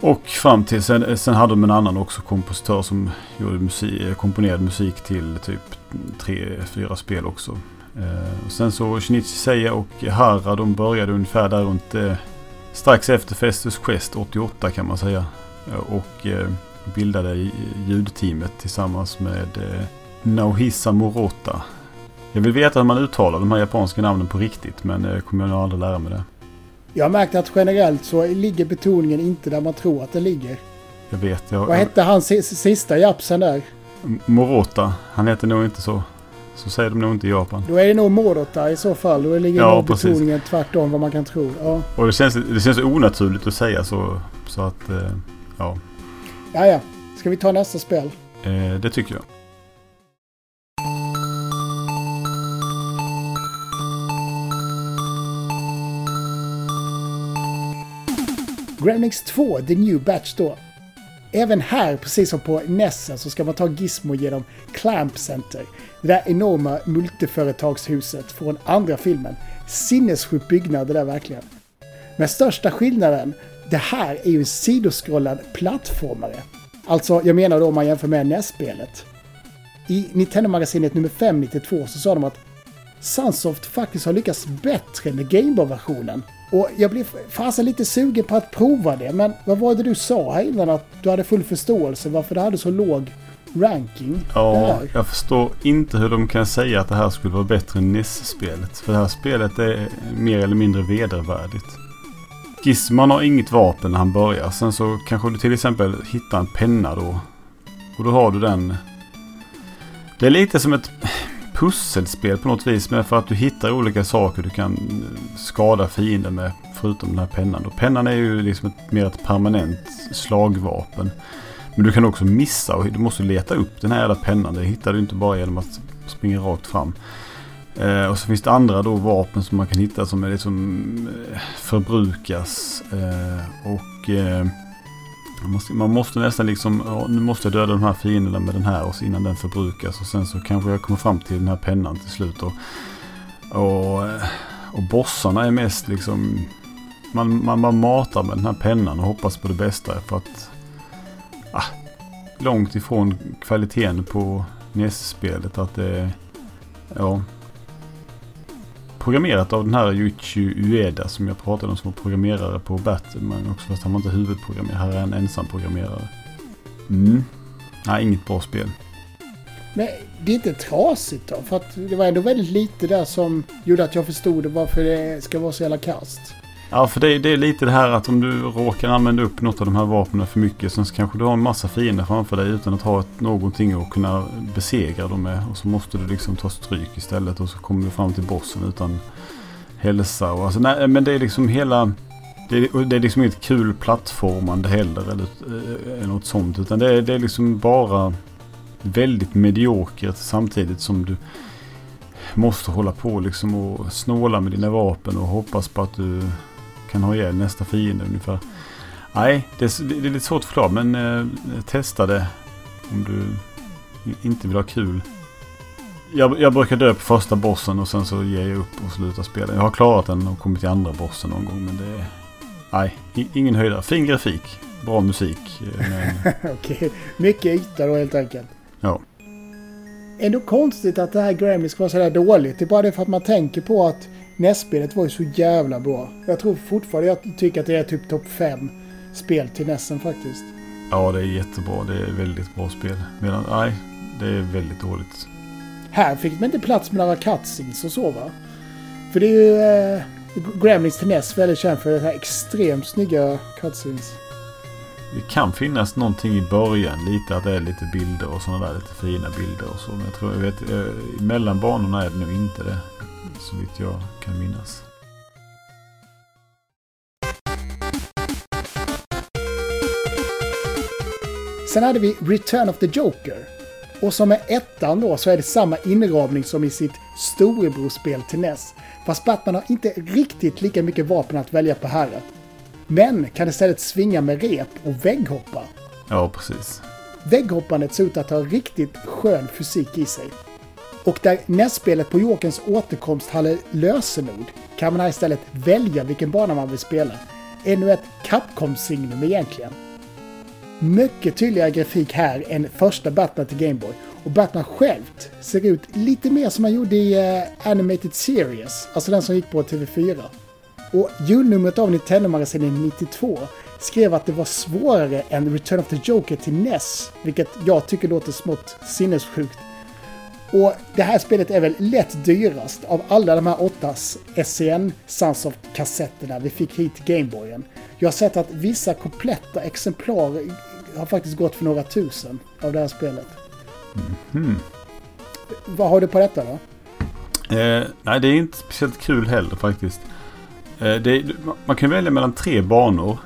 Och fram till sen, eh, sen hade de en annan också kompositör som gjorde musik, eh, komponerade musik till typ tre, fyra spel också. Eh, och sen så Shinichi Seiya och Hara de började ungefär där runt eh, strax efter Festus Quest 88 kan man säga. Eh, och eh, bildade ljudteamet tillsammans med eh, Naohisa Morota. Jag vill veta hur man uttalar de här japanska namnen på riktigt men jag kommer nog aldrig lära mig det. Jag har märkt att generellt så ligger betoningen inte där man tror att den ligger. Jag vet. Jag, Vad hette han si- sista japsen där? Morota. Han heter nog inte så. Så säger de nog inte i Japan. Då är det nog Morota i så fall. Då ligger Ja, nog betoningen tvärtom vad man kan tro. Ja, Och det känns, det känns onaturligt att säga så. Så att, eh, ja. ja. ja. Ska vi ta nästa spel? Eh, det tycker jag. Gremlings 2, The New Batch då. Även här, precis som på Nessen, så ska man ta Gizmo genom Clamp Center. Det där enorma multiföretagshuset från andra filmen. Sinnessjuk byggnad det där verkligen. Men största skillnaden, det här är ju en sidoskrollad plattformare. Alltså, jag menar då om man jämför med NES-spelet. I Nintendo-magasinet nummer 592 så sa de att Sunsoft faktiskt har lyckats bättre med Gameboy-versionen. Och jag blev fasen lite sugen på att prova det, men vad var det du sa här innan att du hade full förståelse varför det hade så låg ranking? Ja, jag förstår inte hur de kan säga att det här skulle vara bättre än NES-spelet. För det här spelet är mer eller mindre vedervärdigt. Gizman har inget vapen när han börjar. Sen så kanske du till exempel hittar en penna då. Och då har du den. Det är lite som ett pusselspel på något vis. Men för att du hittar olika saker du kan skada fienden med. Förutom den här pennan. Och pennan är ju liksom ett, mer ett permanent slagvapen. Men du kan också missa och du måste leta upp den här jävla pennan. Det hittar du inte bara genom att springa rakt fram. Eh, och så finns det andra då vapen som man kan hitta som är liksom eh, förbrukas. Eh, och eh, man, måste, man måste nästan liksom, ja, nu måste jag döda de här fienderna med den här och så innan den förbrukas. Och sen så kanske jag kommer fram till den här pennan till slut. Och, och, och bossarna är mest liksom, man, man, man matar med den här pennan och hoppas på det bästa. För att ah, långt ifrån kvaliteten på NES-spelet. Att det ja, programmerat av den här Yuichi Ueda som jag pratade om som var programmerare på Battle. Men också fast han var inte huvudprogrammerare. Här är en ensam programmerare. Mm. Nej, inget bra spel. Men det är inte trasigt då? För att det var ändå väldigt lite där som gjorde att jag förstod varför det ska vara så jävla kast. Ja, för det, det är lite det här att om du råkar använda upp något av de här vapnen för mycket så kanske du har en massa fiender framför dig utan att ha ett, någonting att kunna besegra dem med. Och så måste du liksom ta stryk istället och så kommer du fram till bossen utan hälsa. Och alltså, nej, men det är liksom hela... Det är, det är liksom inget kul plattformande heller eller, eh, eller något sånt. Utan det är, det är liksom bara väldigt mediokert samtidigt som du måste hålla på liksom och snåla med dina vapen och hoppas på att du kan ha ihjäl nästa fiende ungefär. Nej, det är, det är lite svårt att förklara men eh, testa det om du inte vill ha kul. Jag, jag brukar dö på första bossen och sen så ger jag upp och slutar spela. Jag har klarat den och kommit till andra bossen någon gång men det är... Nej, ingen höjdare. Fin grafik, bra musik. eh, Men, [LAUGHS] Okej, mycket yta då helt enkelt. ja. Ändå konstigt att det här Grammy ska vara sådär dåligt. Det är bara det för att man tänker på att NES-spelet var ju så jävla bra. Jag tror fortfarande jag tycker att det är typ topp 5 spel till NESen faktiskt. ja, det är jättebra. Det är väldigt bra spel. Medan, nej, det är väldigt dåligt. Här fick man inte plats med några cutscenes och så va? För det är ju eh, Gremlins till NES väldigt känd för det här extremt snygga cutscenes. Det kan finnas någonting i början, lite att det är lite bilder och sådana där lite fina bilder och så. Men jag tror, jag vet, eh, mellan banorna är det nog inte det. Så vitt jag kan minnas. Sen hade vi Return of the Joker. Och som är ettan då så är det samma inramning som i sitt storebrorspel till NES. Fast Batman har inte riktigt lika mycket vapen att välja på här. Men kan istället svinga med rep och vägghoppa. Ja, precis. Vägghoppandet ser ut att ha riktigt skön fysik i sig. Och där NES-spelet på Jokerns återkomst hade lösenord kan man här istället välja vilken bana man vill spela. Ännu ett Capcom-signum egentligen. Mycket tydligare grafik här än första Batman till Gameboy. Och Batman självt ser ut lite mer som han gjorde i uh, Animated Series, alltså den som gick på TV4. Och julnumret av Nintendo-magasinet 92 skrev att det var svårare än Return of the Joker till NES, vilket jag tycker låter smått sinnessjukt. Och det här spelet är väl lätt dyrast av alla de här åtta SCN Sunsoft-kassetterna vi fick hit till Gameboyen. Jag har sett att vissa kompletta exemplar har faktiskt gått för några tusen av det här spelet. Vad har du på detta då? Eh, nej, det är inte speciellt kul heller faktiskt. Eh, det, man kan välja mellan tre banor.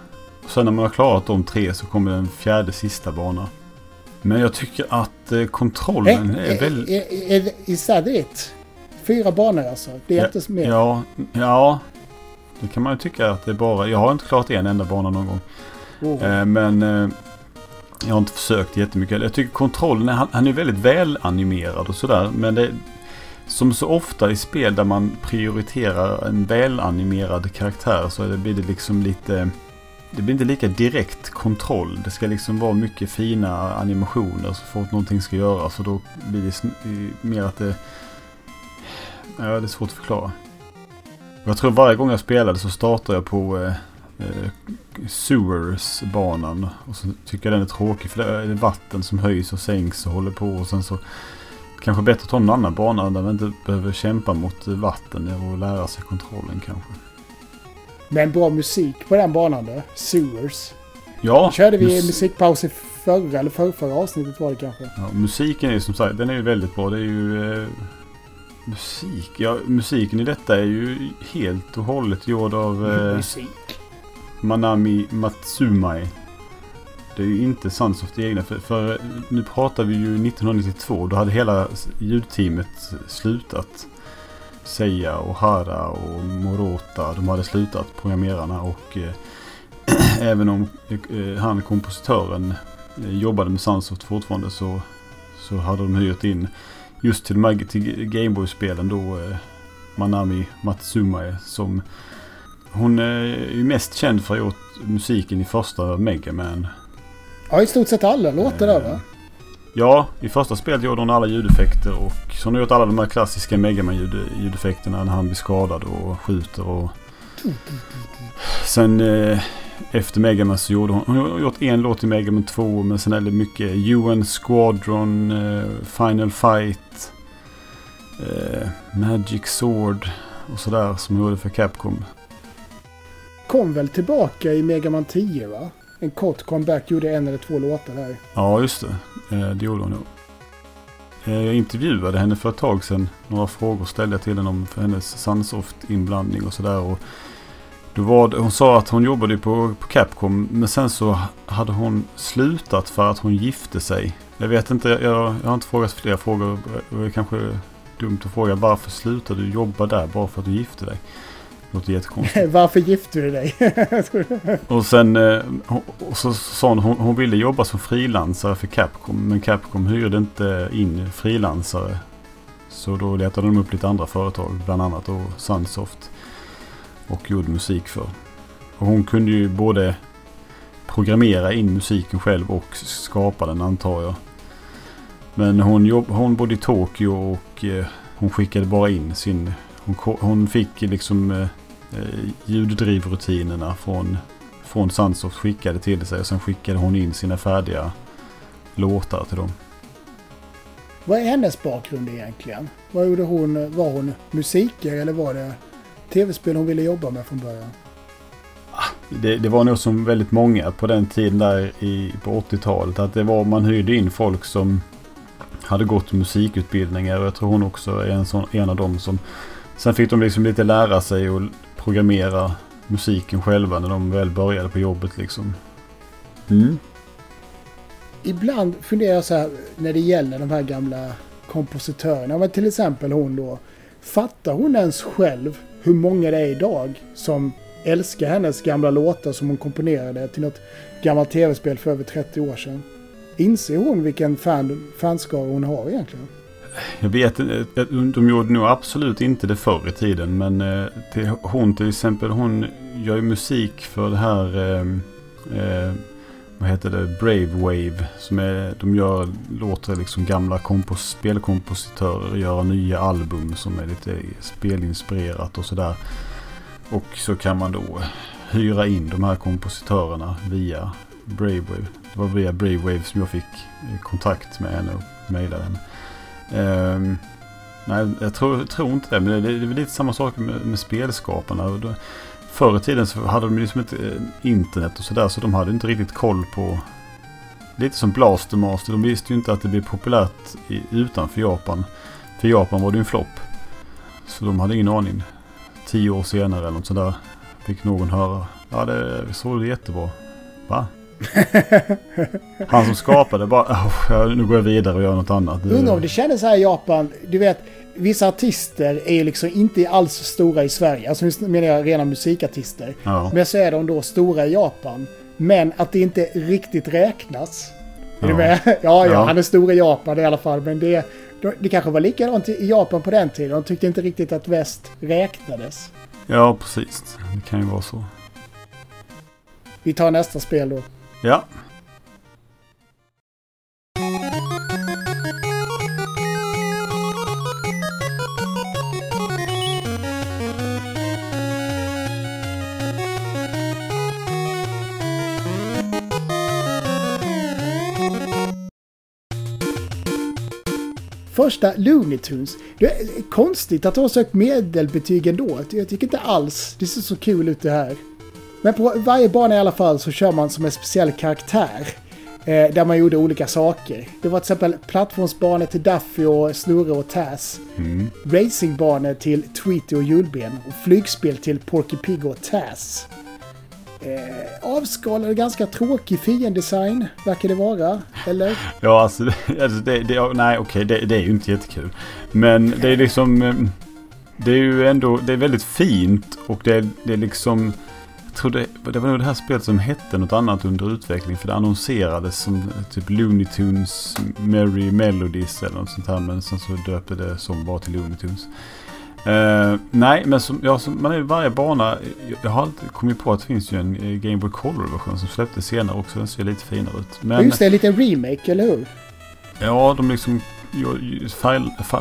Sen när man har klarat de tre så kommer den fjärde sista bana. Men jag tycker att eh, kontrollen är väldigt... är, är, is that it? Fyra banor alltså? Det är inte så mer? Ja, ja, det kan man ju tycka att det är bara... Jag har inte klarat en enda bana någon gång. Oh. Eh, men eh, jag har inte försökt jättemycket. Jag tycker kontrollen, han, han är väldigt väl animerad och sådär. Men det, som så ofta i spel där man prioriterar en välanimerad karaktär så det, blir det liksom lite... Det blir inte lika direkt kontroll. Det ska liksom vara mycket fina animationer så fort någonting ska göras. Och då blir det mer att det... Ja, det är svårt att förklara. Jag tror varje gång jag spelade så startar jag på eh, eh, Sewers-banan. Och så tycker jag den är tråkig för det är vatten som höjs och sänks och håller på. Och sen så kanske bättre att ta någon annan bana där man inte behöver kämpa mot vatten och lära sig kontrollen kanske. Men bra musik på den banan då. Sewers. Ja, körde vi mus- musikpaus i förra eller förra, förra avsnittet var det kanske. Ja, musiken är ju som sagt, den är ju väldigt bra. Det är ju eh, musik. Ja, musiken i detta är ju helt och hållet gjord av eh, Musik. Manami Matsumai. Det är ju inte Sunsoft egna. För, för nu pratar vi ju 1992. Då hade hela ljudteamet slutat. Seiya och Hara och Morota. De hade slutat programmerarna. Och eh, [CLEARS THROAT] även om eh, han kompositören eh, jobbade med Sunsoft fortfarande så, så hade de hyrt in just till, de till Gameboy-spelen då eh, Manami Matsumai som hon är ju mest känd för att ha gjort musiken i första Mega Man. Ja, i stort sett alla låtar där va? Ja, i första spelet gjorde hon alla ljudeffekter och så har hon gjort alla de här klassiska megaman -ljud ljudeffekterna när han blir skadad och skjuter och... Sen eh, efter Megaman så gjorde hon... Hon har gjort en låt i Megaman 2 men sen är det mycket UN Squadron, eh, Final Fight, eh, Magic Sword och sådär som hon gjorde för Capcom. Kom väl tillbaka i Megaman 10 va? En kort comeback, gjorde en eller två låtar där. Ja, just det. Eh, Det gjorde hon nog. Eh, jag intervjuade henne för ett tag sedan. Några frågor ställde jag till henne om för hennes Sunsoft-inblandning och sådär. Var hon sa att hon jobbade på, på Capcom. Men sen så hade hon slutat för att hon gifte sig. Jag vet inte, jag, jag har inte frågat fler frågor. Det är kanske dumt att fråga varför slutade du jobba där bara för att du gifte dig? Låter jättekonstigt. [LAUGHS] Varför gifte du dig? [LAUGHS] Och sen eh, och så sa hon hon, ville jobba som frilansare för Capcom. Men Capcom hyrde inte in frilansare. Så då letade de upp lite andra företag. Bland annat då Sunsoft. Och gjorde musik för. Och hon kunde ju både programmera in musiken själv och skapa den antar jag. Men hon, jobb, hon bodde i Tokyo och eh, hon skickade bara in sin... Hon, hon fick liksom eh, ljuddrivrutinerna från, från Sunsoft skickade till sig och sen skickade hon in sina färdiga låtar till dem. Vad är hennes bakgrund egentligen? Vad gjorde hon? Var hon musiker eller var det tv-spel hon ville jobba med från början? Det, det var nog som väldigt många på den tiden där i, på 80-talet att det var man hyrde in folk som hade gått musikutbildningar och jag tror hon också är en, sån, en av dem som sen fick de liksom lite lära sig att programmera musiken själva när de väl började på jobbet liksom. Mm. Ibland funderar jag så här när det gäller de här gamla kompositörerna. Men till exempel hon då. Fattar hon ens själv hur många det är idag som älskar hennes gamla låtar som hon komponerade till något gammalt tv-spel för över 30 år sedan? Inser hon vilken fan, fanskara hon har egentligen? Jag vet inte, de gjorde nog absolut inte det förr i tiden. Men eh, till, hon till exempel, hon gör ju musik för det här, eh, vad heter det, Brave Wave. Som är, de gör, låter liksom gamla kompos, spelkompositörer göra nya album som är lite spelinspirerat och sådär. Och så kan man då hyra in de här kompositörerna via Brave Wave. Det var via Brave Wave som jag fick kontakt med henne och mejlade henne. Ehm, nej, jag tror, tror inte det. Men det, det är väl lite samma sak med, med spelskaparna. Förr i tiden så hade de liksom inte eh, internet och sådär. Så de hade inte riktigt koll på... Lite som Blastermaster. De visste ju inte att det blev populärt i, utanför Japan. För Japan var det ju en flopp. Så de hade ingen aning. Tio år senare eller något sådär. Fick någon höra. Ja, det såg det jättebra. Va? [LAUGHS] Han som skapade bara, "Åh, ja, nu går jag vidare och gör något annat. Undrar om det kändes här i Japan. Du vet, vissa artister är ju liksom inte alls stora i Sverige. Alltså nu menar jag rena musikartister. Ja. Men så är de då stora i Japan. Men att det inte riktigt räknas. Är du Ja. med? [LAUGHS] Ja, ja, Ja. han är stor i Japan i alla fall. Men det, det kanske var likadant i Japan på den tiden. De tyckte inte riktigt att väst räknades. Ja, precis. Det kan ju vara så. Vi tar nästa spel då. Ja. Första Looney Tunes. Det är konstigt att de har sökt medelbetyg ändå. Jag tycker inte alls det ser så kul ut det här. Men på varje bana i alla fall så kör man som en speciell karaktär. Eh, där man gjorde olika saker. Det var till exempel plattformsbanor till Daffy och Snurre och Taz. Mm. Racingbanor till Tweety och Julben. Och flygspel till Porky Pig och Taz. Eh, avskalad, ganska tråkig fiendesign, verkar det vara. Eller? Ja, alltså, [LAUGHS] alltså det, det, nej okej, det, det är ju inte jättekul. Men det är liksom... eh, Det är ju ändå, det är väldigt fint och det, det är liksom... Tror det, det var nog det här spelet som hette något annat under utveckling. För det annonserades som typ Looney Tunes Merry Melodies eller något sånt här. Men sen så döpte det som bara till Looney Tunes. Eh, nej, men som, ja, som, man är varje bana. Jag, jag har alltid kommit på att det finns ju en eh, Game Boy Color-version som släpptes senare också. Den ser lite finare ut. Men, just det, en liten remake, eller hur? ja, de liksom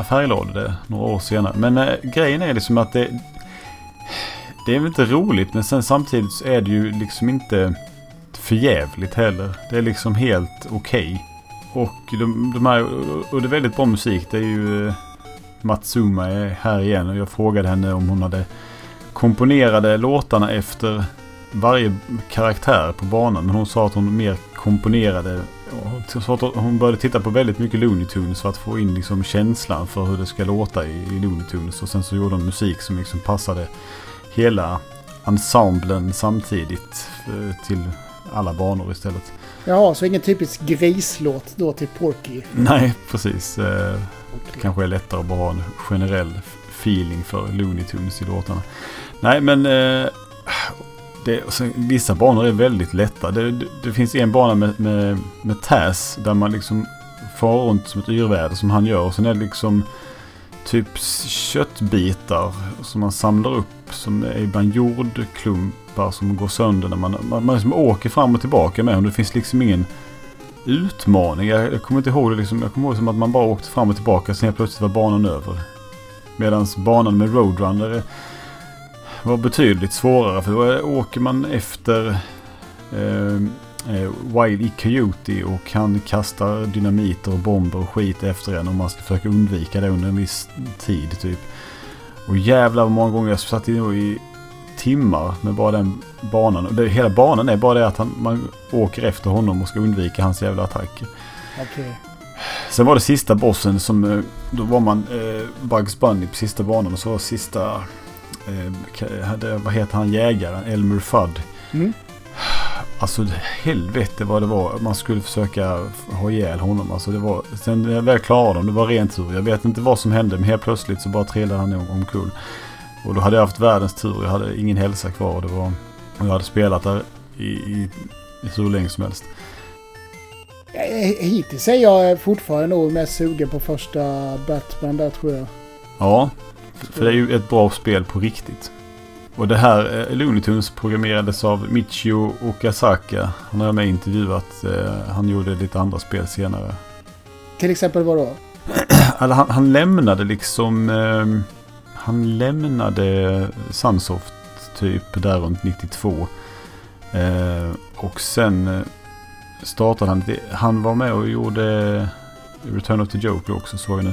färglade det några år senare. Men eh, grejen är liksom att det... Det är väl inte roligt, men sen samtidigt så är det ju liksom inte förjävligt heller. Det är liksom helt okej. Och, de, de här, och det är väldigt bra musik. Det är ju... Eh, Matsuma är här igen och jag frågade henne om hon hade komponerade låtarna efter varje karaktär på banan. Men hon sa att hon mer komponerade. Hon sa att hon började titta på väldigt mycket Looney Tunes för att få in liksom känslan för hur det ska låta i, i Looney Tunes. Och sen så gjorde hon musik som liksom passade hela ensemblen samtidigt eh, till alla banor istället. Jaha, så ingen typisk grislåt då till Porky? Nej, precis. Eh, kanske är lättare att bara ha en generell feeling för Looney Tunes i låtarna. Nej, men eh, det, sen, vissa banor är väldigt lätta. Det, det, det finns en bana med, med, med Taz där man liksom far runt som ett yrväder som han gör. Och sen är det liksom typ köttbitar som man samlar upp som är ibland jordklumpar som går sönder när man, man, man liksom åker fram och tillbaka med dem. Det finns liksom ingen utmaning. Jag, jag kommer inte ihåg det liksom. Jag kommer ihåg det som att man bara åkte fram och tillbaka. Sen helt plötsligt var banan över. Medan banan med Roadrunner var betydligt svårare. För då åker man efter eh, eh, Wiley Coyote och han kastar dynamiter och bomber och skit efter en. Och man ska försöka undvika det under en viss tid typ. Och jävlar vad många gånger jag satt i, i timmar med bara den banan. Och det, hela banan är bara det att han, man åker efter honom och ska undvika hans jävla attacker. Okej. Sen var det sista bossen som, eh, då var man eh, Bugs Bunny på sista banan och så var sista, eh, vad heter han, jägaren, Elmer Fudd. Mm. Alltså helvete vad det var. Man skulle försöka ha ihjäl honom. Alltså det var, sen när jag väl klarade dem, det var rent tur. Jag vet inte vad som hände men helt plötsligt så bara trillade han om- omkull. Och då hade jag haft världens tur. Jag hade ingen hälsa kvar. Det var, och jag hade spelat där i, i, i så länge som helst. Eh, Hittills är jag fortfarande nog mest sugen på första Batman där tror jag. Ja, för det är ju ett bra spel på riktigt. Och det här eh, Looney Tunes programmerades av Michio Okazaka. Han har jag med intervjuat. Eh, han gjorde lite andra spel senare. Till exempel vad då? Eller han, han lämnade liksom... Eh, han lämnade Sunsoft typ där runt 92. Eh, och sen eh, startade han... Han var med och gjorde Return of the Joker också såg jag nu.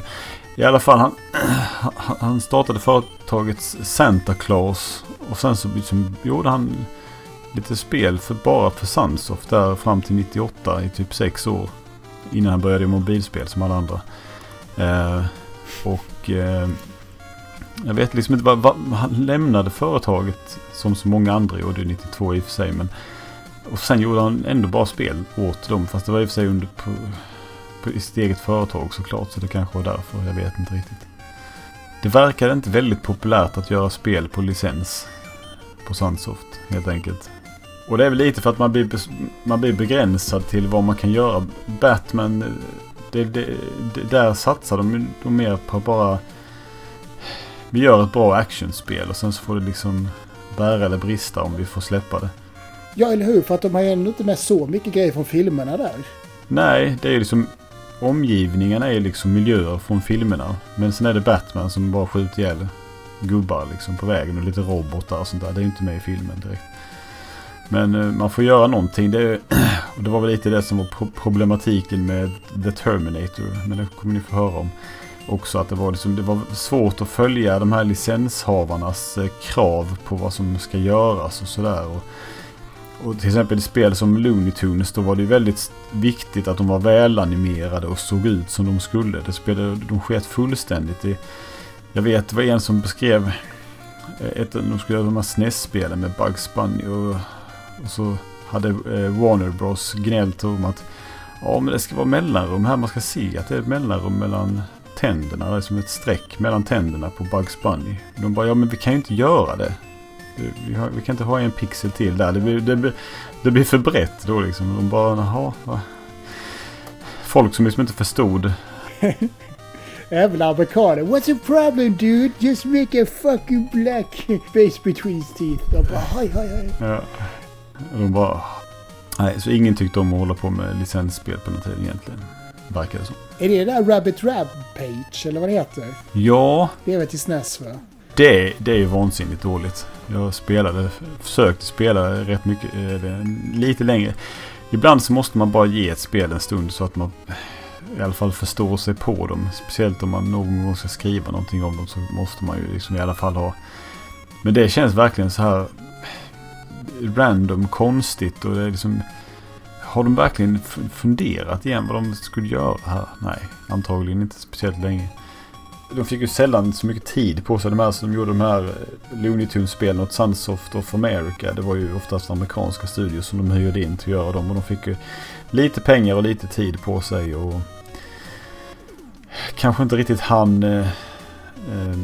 I alla fall han, [CLEARS THROAT] han- han startade företaget Santa Claus. Och sen så liksom gjorde han lite spel för, bara för Sunsoft där fram till 98 i typ sex år. Innan han började i mobilspel som alla andra. Eh, och eh, jag vet liksom inte vad, vad, han lämnade företaget som så många andra gjorde 92 i och för sig. Men, och sen gjorde han ändå bara spel åt dem. Fast det var i och för sig under på, på i sitt eget företag såklart. Så det kanske var därför. Jag vet inte riktigt. Det verkade inte väldigt populärt att göra spel på licens. På Sunsoft helt enkelt. Och det är väl lite för att man blir, man blir begränsad till vad man kan göra. Batman, det, det, det, där satsar de, de mer på bara... Vi gör ett bra actionspel och sen så får det liksom bära eller brista om vi får släppa det. Ja, eller hur? För att de har ju ändå inte med så mycket grejer från filmerna där. Nej, det är ju liksom... Omgivningarna är liksom miljöer från filmerna. Men sen är det Batman som bara skjuter ihjäl gubbar liksom på vägen och lite robotar och sånt där. Det är ju inte med i filmen direkt. Men eh, man får göra någonting. Det, [CLEARS THROAT] och det var väl lite det som var problematiken med The Terminator. Men det kommer ni få höra om. också att det var, liksom, det var svårt att följa de här licenshavarnas eh, krav på vad som ska göras och sådär. Och, till exempel i spel som Looney Tunes då var det ju väldigt viktigt att de var välanimerade och såg ut som de skulle. Det spelade, de sket fullständigt. I, jag vet det var en som beskrev eh, ett, de skulle göra de här SNES-spelen med Bugs Bunny och, och så hade eh, Warner Bros gnällt om att ja men det ska vara mellanrum här. Man ska se att det är ett mellanrum mellan tänderna. Det är som ett streck mellan tänderna på Bugs Bunny. De bara ja men vi kan ju inte göra det. Vi, har, vi kan inte ha en pixel till där. Det blir, det blir, det blir för brett då liksom. De bara jaha. va?" Folk som liksom inte förstod. [LAUGHS] Även amerikaner. What's the problem dude? Just make a fucking black space between his teeth. De bara hej hej hej. Ja. De bara... Nej, så ingen tyckte om att hålla på med licensspel på den tiden egentligen. Verkar det som. Är det där Rabbit Rampage eller vad det heter? Ja, Det är väl till SNES va? Det, det är ju vansinnigt dåligt. Jag spelade, försökte spela rätt mycket, eh, lite längre. Ibland så måste man bara ge ett spel en stund så att man eh, i alla fall förstår sig på dem. Speciellt om man någon gång ska skriva någonting om dem så måste man ju liksom i alla fall ha... Men det känns verkligen så här eh, random, konstigt och det är liksom... Har de verkligen funderat igen vad de skulle göra här? Nej, antagligen inte speciellt länge. De fick ju sällan så mycket tid på sig. De här som gjorde de här eh, Looney Tunes-spelen åt Sunsoft of America. Det var ju oftast amerikanska studios som de hyrde in till att göra dem. Och de fick ju lite pengar och lite tid på sig. Och kanske inte riktigt hann eh, eh,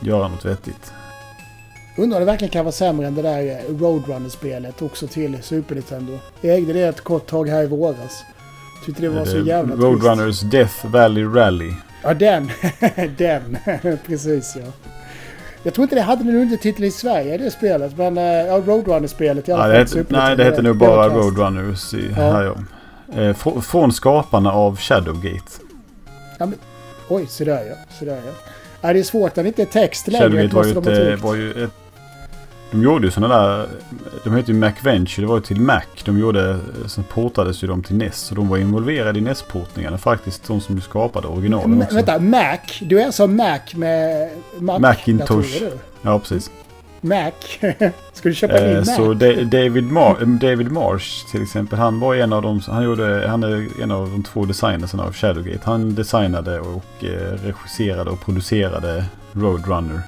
göra något vettigt. Undrar om det verkligen kan vara sämre än det där eh, Roadrunner-spelet också till Super Nintendo. Jag ägde det ett kort tag här i våras. Tyckte det var så jävla trist. Roadrunners Death Valley Rally. Ja, den. [LAUGHS] den. [LAUGHS] Precis ja. Jag tror inte det hade någon undertitel i Sverige det spelet. Men eh, ja, Roadrunner-spelet i alla Ja, fall. heter, nej, det heter var bara. Roadrunners i, Ja. här ja. Eh, fr- från skaparna av Shadowgate. Oj, så där ja. Så där ja. ja. Det är svårt när det inte är text längre. Shadowgate var ju, ett, eh, var ju ett... De gjorde ju sådana där... De heter ju MacVenture. Det var ju till Mac. De gjorde... Sen portades ju de till NES. Så de var involverade i NES-portningarna faktiskt. De som skapade originalen också. vänta, Mac? Du är alltså Mac med Mac Macintosh. Ja, precis. Mac? [LAUGHS] Ska du köpa en Eh, Mac? så Da- David, Mar- eh, David Marsh till exempel. Han var en av de... Han, gjorde, han är en av de två designerserna av Shadowgate. Han designade och eh, regisserade och producerade Roadrunner.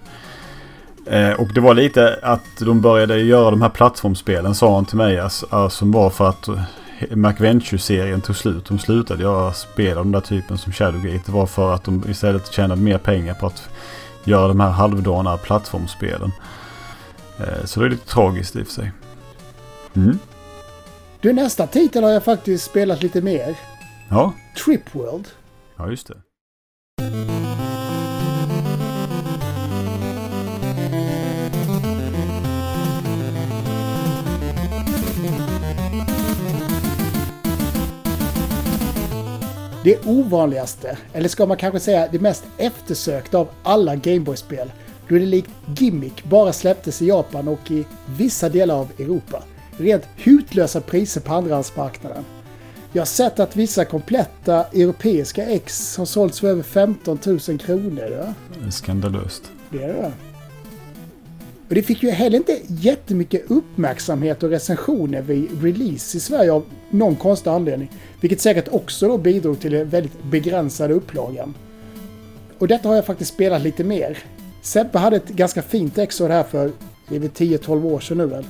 Eh, och det var lite att de började göra de här plattformsspelen sa han till mig. Alltså, som var för att eh, MacVenture-serien tog slut. De slutade göra spel av den där typen som Shadowgate. Det var för att de istället tjänade mer pengar på att göra de här halvdana plattformsspelen. Eh, Så det är lite tragiskt i och för sig. Mm. Du, nästa titel har jag faktiskt spelat lite mer. Ja, Trip World. ja just det. Det ovanligaste, eller ska man kanske säga det mest eftersökta av alla Gameboy-spel, då det likt Gimmick bara släpptes i Japan och i vissa delar av Europa. Rent hutlösa priser på andrahandsmarknaden. Jag har sett att vissa kompletta europeiska ex har sålts för över 15 000 kronor. Ja. Det är skandalöst. Det är det. Och det fick ju heller inte jättemycket uppmärksamhet och recensioner vid release i Sverige av någon konstig anledning. Vilket säkert också då bidrog till den väldigt begränsade upplagan. Och detta har jag faktiskt spelat lite mer. Sebbe hade ett ganska fint ex av det här för det är väl 10-12 år sedan nu väl.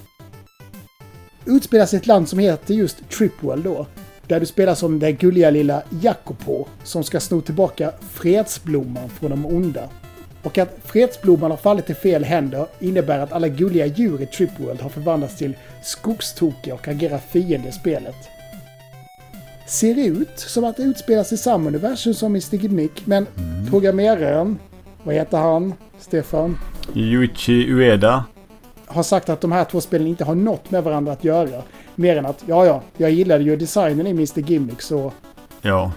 Utspelas i ett land som heter just Tripwell då. Där du spelar som den gulliga lilla Jacopo som ska sno tillbaka fredsblomman från de onda. Och att fredsblomman har fallit i fel händer innebär att alla gulliga djur i Tripworld har förvandlats till skogstokiga och agerar fiende i spelet. Ser ut som att det utspelas i samma universum som Mr. Gimmick, men programmeraren, vad heter han, Stefan, Yuichi Ueda. har sagt att de här två spelen inte har något med varandra att göra. Mer än att, ja ja, jag gillade ju designen i Mr. Gimmick så Ja,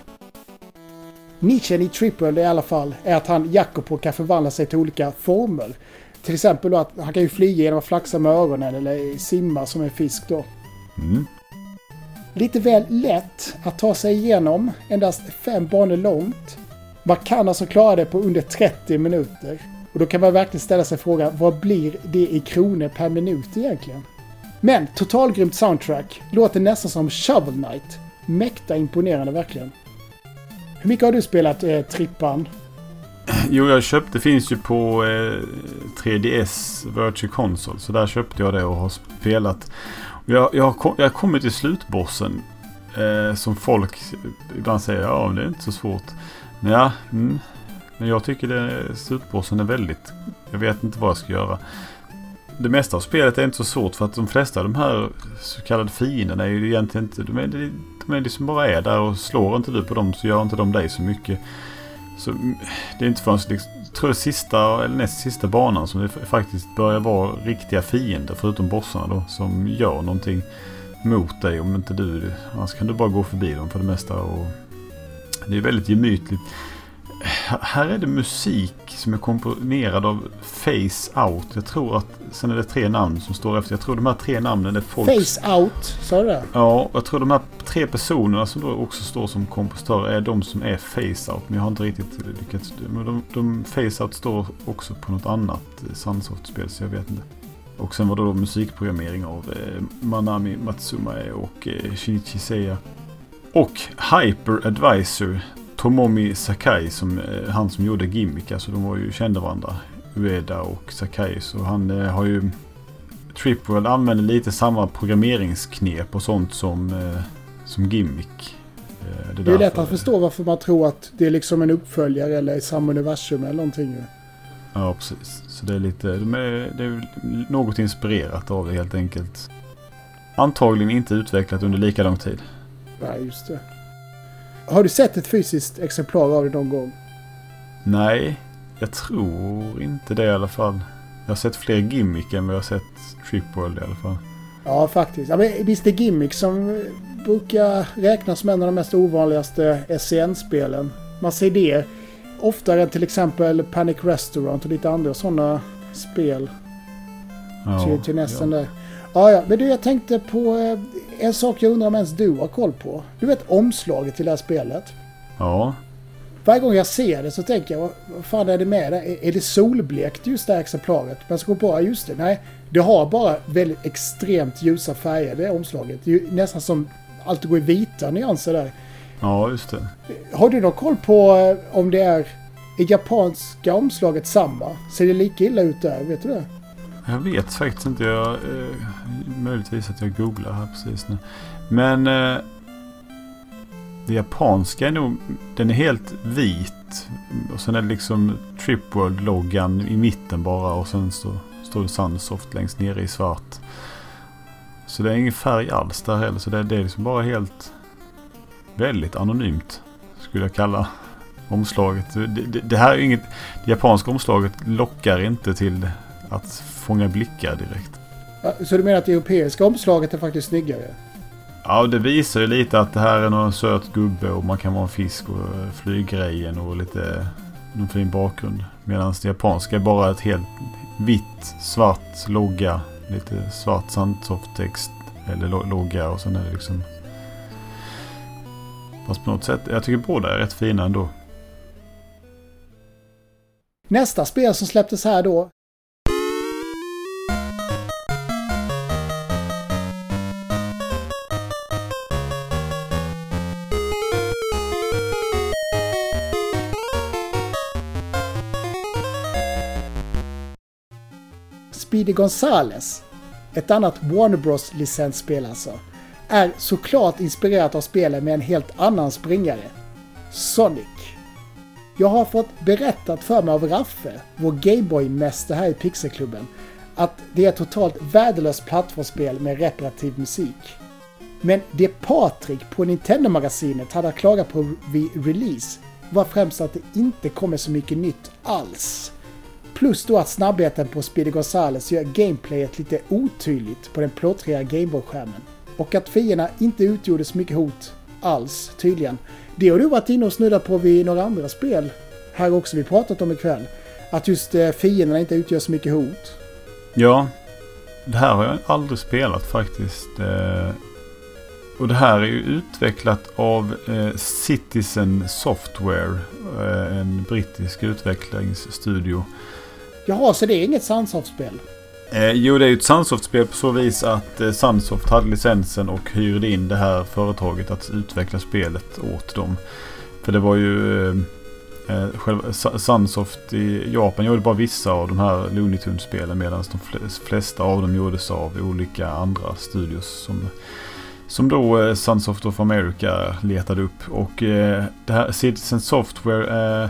Nischen i Triple i alla fall är att han, Jacopo, kan förvandla sig till olika former. Till exempel att han kan ju flyga genom att flaxa med öronen eller simma som en fisk då. Mm. Lite väl lätt att ta sig igenom, endast fem banor långt. Man kan alltså klara det på under 30 minuter. Och då kan man verkligen ställa sig frågan, vad blir det i kronor per minut egentligen? Men totalgrymt soundtrack. Låter nästan som Shovel Knight. Mäkta imponerande verkligen. Hur mycket har du spelat eh, Trippan? Jo, jag köpte, det finns ju på eh, 3DS Virtual Console. Så där köpte jag det och har spelat. Och Jag, jag, har kom, jag har kommit till slutbossen. Eh, som folk ibland säger, ja det är inte så svårt. Men ja, mm, men jag tycker det, slutbossen är väldigt... Jag vet inte vad jag ska göra. Det mesta av spelet är inte så svårt för att de flesta av de här så kallade fienderna är ju egentligen inte... De är, de är liksom bara är där och slår inte du på dem så gör inte de dig så mycket. Så mm, det är inte förrän liksom, tror jag sista eller näst sista banan som det faktiskt börjar vara riktiga fiender förutom bossarna då som gör någonting mot dig om inte du... Annars kan du bara gå förbi dem för det mesta och det är väldigt gemytligt. Här är det musik som är komponerad av Face Out. Jag tror att sen är det tre namn som står efter. Jag tror de här tre namnen är folk... Face Out, sa du det? Ja, jag tror de här tre personerna som då också står som kompositörer är de som är Face Out. Men jag har inte riktigt lyckats... Men de, de Face Out står också på något annat Sunsoft-spel så jag vet inte. Och sen var det då musikprogrammering av eh, Manami Matsumae och eh, Shinichi Seiya. Och Hyper Advisor Tomomi Sakai, som, eh, han som gjorde Gimmick. Alltså de var ju kända varandra. Ueda och Sakai. Så han eh, har ju... Tripworld använder lite samma programmeringsknep och sånt som, eh, som Gimmick. Eh, Det är lätt att förstå varför man tror att det är liksom en uppföljare eller i samma universum eller någonting. Ja, precis. Så det är lite... De är, det är något inspirerat av det helt enkelt. Antagligen inte utvecklat under lika lång tid. Nej, just det. Har du sett ett fysiskt exemplar av det någon gång? Nej, jag tror inte det i alla fall. Jag har sett fler gimmick än vad jag har sett Tripworld i alla fall. Ja, faktiskt. Ja, men visst är Gimmick som brukar räknas som en av de mest ovanligaste SCN-spelen. Man ser det oftare än till exempel Panic Restaurant och lite andra sådana spel Ja, till, till nästan ja. där. Ja, ja, men du, jag tänkte på eh, en sak jag undrar om ens du har koll på. Du vet omslaget till det här spelet. Ja, Varje gång jag ser det så tänker jag, vad, fan är det med det? Är, det solblekt just det här exemplaret? Men så går ja, just det, nej. Det har bara väldigt extremt ljusa färger, det omslaget. Det är nästan som allt går i vita nyanser där. ja just det. Har du någon koll på eh, om det är i japanska omslaget samma? Ser det lika illa ut där? Vet du det? Jag vet faktiskt inte. Jag, eh, möjligtvis att jag googlar här precis nu. Men eh, det japanska är nog... Den är helt vit. Och sen är det liksom Tripworld-loggan i mitten bara. Och sen så står det Sunsoft längst nere i svart. Så det är ingen färg alls där heller. Så det, det är liksom bara helt... Väldigt anonymt. Skulle jag kalla omslaget. Det, det, det här är inget... Det japanska omslaget lockar inte till att fånga blickar direkt. Så du menar att det europeiska omslaget är faktiskt snyggare? Ja, det visar ju lite att det här är någon söt gubbe och man kan vara en fisk och eh, flyggrejen och lite någon fin bakgrund. Medan det japanska är bara ett helt vitt, svart logga. Lite svart Sunsoft-text eller lo- logga och sen är det liksom... Fast på något sätt, jag tycker båda är rätt fina ändå. Nästa spel som släpptes här då. Speedy Gonzales, ett annat Warner Bros licensspel alltså, är såklart inspirerat av spelen med en helt annan springare. Sonic. Jag har fått berättat för mig av Raffe, vår Gameboy-mästare här i Pixelklubben, att det är ett totalt värdelöst plattformsspel med reparativ musik. Men det Patrik på Nintendo-magasinet hade att klaga på vid release var främst att det inte kommer så mycket nytt alls. Plus då att snabbheten på Speedy Gonzales gör gameplayet lite otydligt på den plottriga Gameboy-skärmen. Och att fienderna inte utgjorde så mycket hot alls, tydligen. Det har du varit inne och snuddat på vid några andra spel här också vi pratat om ikväll. Att just eh, fienderna inte utgör så mycket hot. Ja, det här har jag aldrig spelat faktiskt. Eh, och det här är ju utvecklat av eh, Citizen Software. En brittisk utvecklingsstudio. Jaha, så det är inget Sunsoft-spel? Eh, jo, det är ju ett Sunsoft-spel på så vis att eh, Sunsoft hade licensen och hyrde in det här företaget att utveckla spelet åt dem. För det var ju... Eh, eh själva Sunsoft i Japan gjorde bara vissa av de här Looney Tunes-spelen medan de flesta av dem gjordes av olika andra studios som, som då eh, Sunsoft of America letade upp. Och eh, det här Citizen Software eh,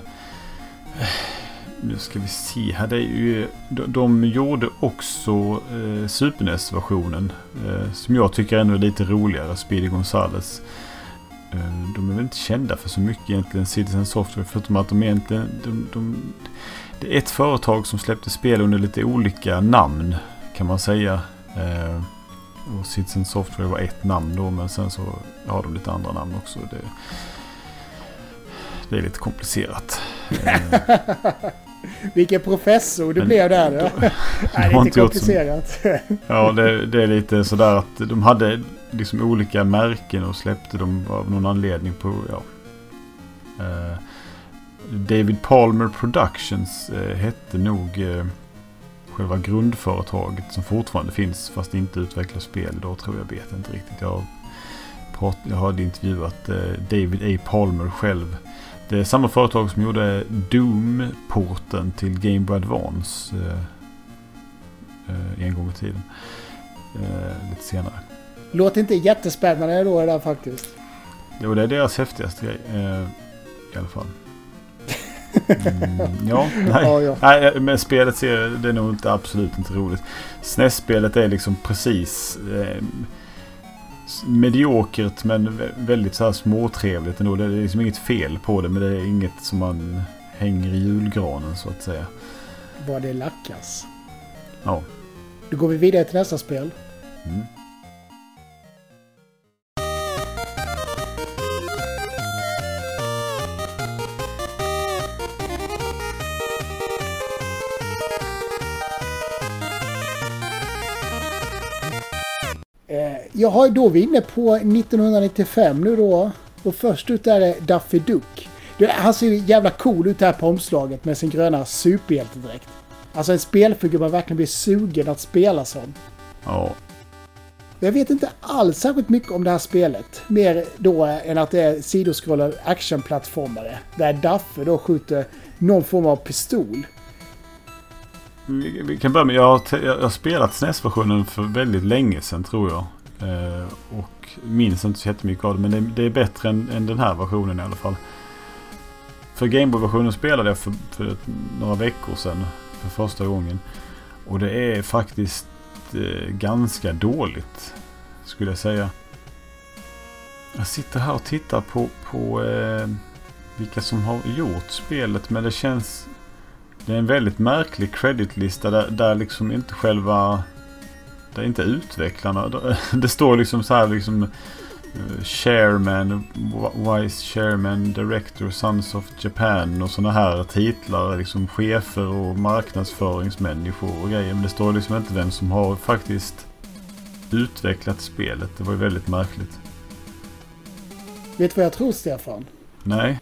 nu ska vi se här. Det är ju, de, de gjorde också eh, Super NES-versionen. Eh, som jag tycker ändå är lite roligare. Speedy Gonzales. Eh, de är väl inte kända för så mycket egentligen. Citizen Software. Förutom att de egentligen... De, de, det är ett företag som släppte spel under lite olika namn. Kan man säga. Eh, och Citizen Software var ett namn då. Men sen så har de lite andra namn också. Det, det är lite komplicerat. [LAUGHS] Vilken professor du Men- blev där. [LAUGHS] Nej, det är [LAUGHS] inte komplicerat. Ja, det, det är lite sådär att de hade liksom olika märken och släppte dem av någon anledning på, ja. Eh, David Palmer Productions eh, hette nog eh, själva grundföretaget som fortfarande finns fast inte utvecklar spel idag tror jag. vet inte riktigt. Jag, prat, jag hade intervjuat David A. Palmer själv. Det är samma företag som gjorde Doom-porten till Game Boy Advance. Eh, eh, en gång i tiden. Eh, lite senare. Låter inte jättespännande då det där faktiskt. Jo, det är deras häftigaste grej. Eh, I alla fall. Mm, ja, [LAUGHS] nej. Ja, ja. nej. Men spelet ser, det är nog inte absolut inte roligt. SNES-spelet är liksom precis eh, mediokert men vä- väldigt så här småtrevligt ändå. Det är liksom inget fel på det men det är inget som man hänger i julgranen så att säga. Vad det lackas. Ja. Då går vi vidare till nästa spel. Mm. Jag har då vi är inne på 1995 nu då. Och först ut är det Daffy Duck. Du, Han ser ju jävla cool ut här på omslaget med sin gröna superhjältedräkt. Alltså en spelfigur man verkligen blir sugen att spela som. Ja. Jag vet inte alls särskilt mycket om det här spelet. Mer då än att det är sidoskrollad actionplattformare. Där Daffy då skjuter någon form av pistol. Vi, vi kan börja med, jag har, jag har spelat SNES-versionen för väldigt länge sedan tror jag. Eh, och minns inte så jättemycket av det, men det, det är bättre än, än den här versionen i alla fall. För Gameboy-versionen spelade jag för, för några veckor sedan för första gången. Och det är faktiskt eh, ganska dåligt, skulle jag säga. Jag sitter här och tittar på, på eh, vilka som har gjort spelet, men det känns... Det är en väldigt märklig creditlista där, där liksom inte själva... Där inte utvecklarna... [LAUGHS] Det står liksom så här liksom... eh, Chairman, Vice Chairman, Director, Sons of Japan och sådana här titlar. Liksom chefer och marknadsföringsmänniskor och grejer. Men det står liksom inte vem som har faktiskt utvecklat spelet. Det var ju väldigt märkligt. Vet du vad jag tror Stefan? Nej,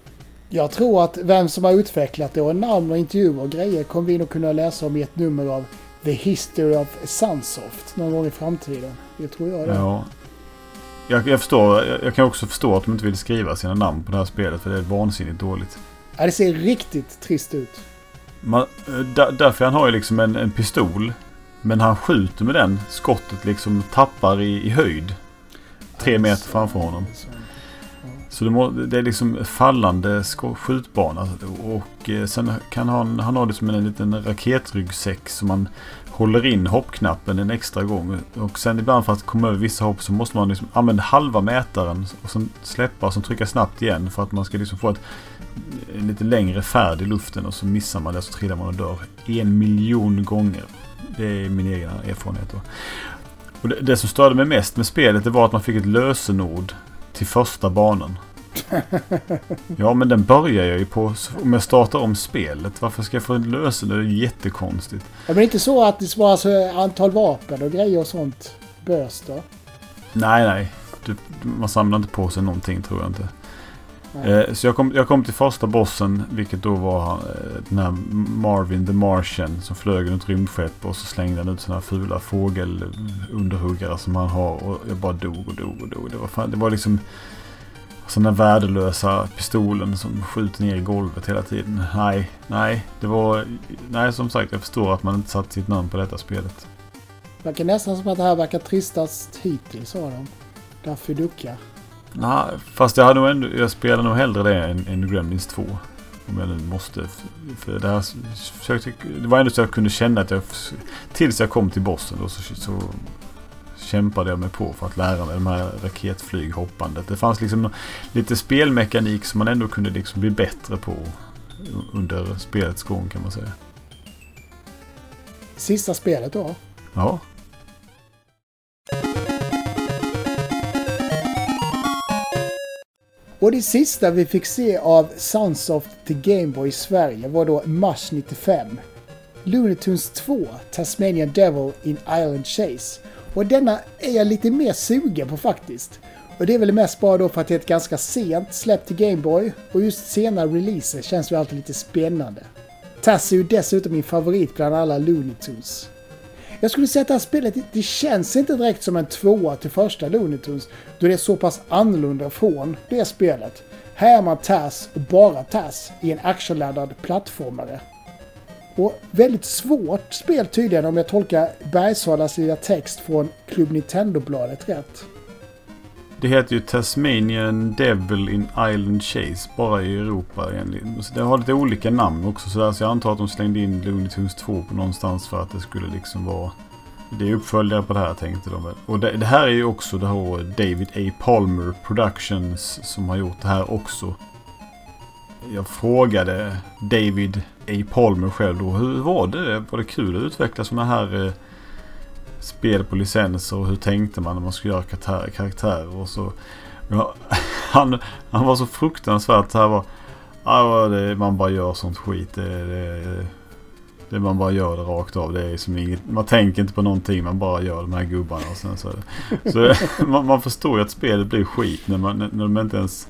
Jag tror att vem som har utvecklat det och namn och intervjuer och grejer kommer vi nog kunna läsa om i ett nummer av The History of Sunsoft någon gång i framtiden. Det tror jag det. Ja. Jag, jag förstår. Jag, jag kan också förstå att de inte vill skriva sina namn på det här spelet för det är vansinnigt dåligt. Ja, det ser riktigt trist ut. Man, eh, där, därför han har ju liksom en, en pistol. Men han skjuter med den. Skottet liksom tappar i, i höjd. Tre meter framför honom. Så det, må, det är liksom fallande skjutbana. Och Eh, sen kan han, han ha det som en liten raketryggsäck som man håller in hoppknappen en extra gång. Och sen ibland för att komma över vissa hopp så måste man liksom använda halva mätaren och sen släppa och sen trycka snabbt igen för att man ska liksom få ett, en lite längre färd i luften och så missar man det så trillar man och dör en miljon gånger. Det är min egen erfarenhet. Då. Och det, det som störde mig mest med spelet det var att man fick ett lösenord till första banan. [LAUGHS] Ja, men den börjar jag ju på om jag startar om spelet. Varför ska jag få ett lösenord? Det är jättekonstigt. Ja, men det är inte så att det var alltså antal vapen och grejer och sånt bös då? Nej, nej. det, man samlar inte på sig någonting tror jag inte. Eh, så jag kom, jag kom till första bossen, vilket då var eh, den här Marvin the Martian som flög runt rymdskepp och så slängde han ut här fula fågelunderhuggare som han har och jag bara dog och dog och dog. Det var, fan, det var liksom sådana värdelösa pistolen som skjuter ner i golvet hela tiden. Nej, nej, det var... Nej, som sagt, jag förstår att man inte satt sitt namn på detta spelet. Verkar nästan som att det här verkar tristast hittills av dem. Daffy Ducka. Nej, fast jag, hade nog ändå, jag spelar nog hellre det än, än Gremlins 2. Om jag nu måste. För det, här, försökte, det var ändå så jag kunde känna att jag... Tills jag kom till bossen då så, så kämpade jag mig på för att lära mig de här raketflyghoppandet. Det fanns liksom lite spelmekanik som man ändå kunde liksom bli bättre på under spelets gång kan man säga. Sista spelet då. Ja, Och det sista vi fick se av Sunsoft till Gameboy i Sverige var då mars 95. Looney Tunes 2, Tasmanian Devil in Island Chase. Och denna är jag lite mer sugen på faktiskt. Och det är väl mest bara då för att det är ett ganska sent släpp till Gameboy och just sena releaser känns ju alltid lite spännande. Tass är ju dessutom min favorit bland alla Looney Tunes. Jag skulle säga att det här spelet, det- känns inte direkt som en tvåa till första Looney Tunes, då det är så pass annorlunda från det spelet. Här är man Tass, och bara Tass, i en actionladdad plattformare. Och väldigt svårt spel tydligen om jag tolkar Bergsalas lilla text från Club Nintendo-bladet rätt. det heter ju Tasmanian Devil in Island Chase bara i Europa egentligen. Så det har lite olika namn också så, där, så jag antar att de slängde in Looney Tunes 2 på någonstans för att det skulle liksom vara... Det är uppföljare på det här tänkte de väl. Och det, det här är ju också det här David A. Palmer Productions som har gjort det här också. Jag frågade David A. Palmer själv då. Hur var det? Var det kul att utveckla sådana här eh, spel på licenser? Och hur tänkte man när man skulle göra karaktär, karaktärer? Och så, ja, [LAUGHS] han, han var så fruktansvärt så här var. Ja, det, man bara gör sånt skit. Det, det, det man bara gör det rakt av. Det är som inget, man tänker inte på någonting. Man bara gör de här gubbarna. Och sen så, så [LAUGHS] man, man förstår ju att spelet blir skit när, man, när de inte ens...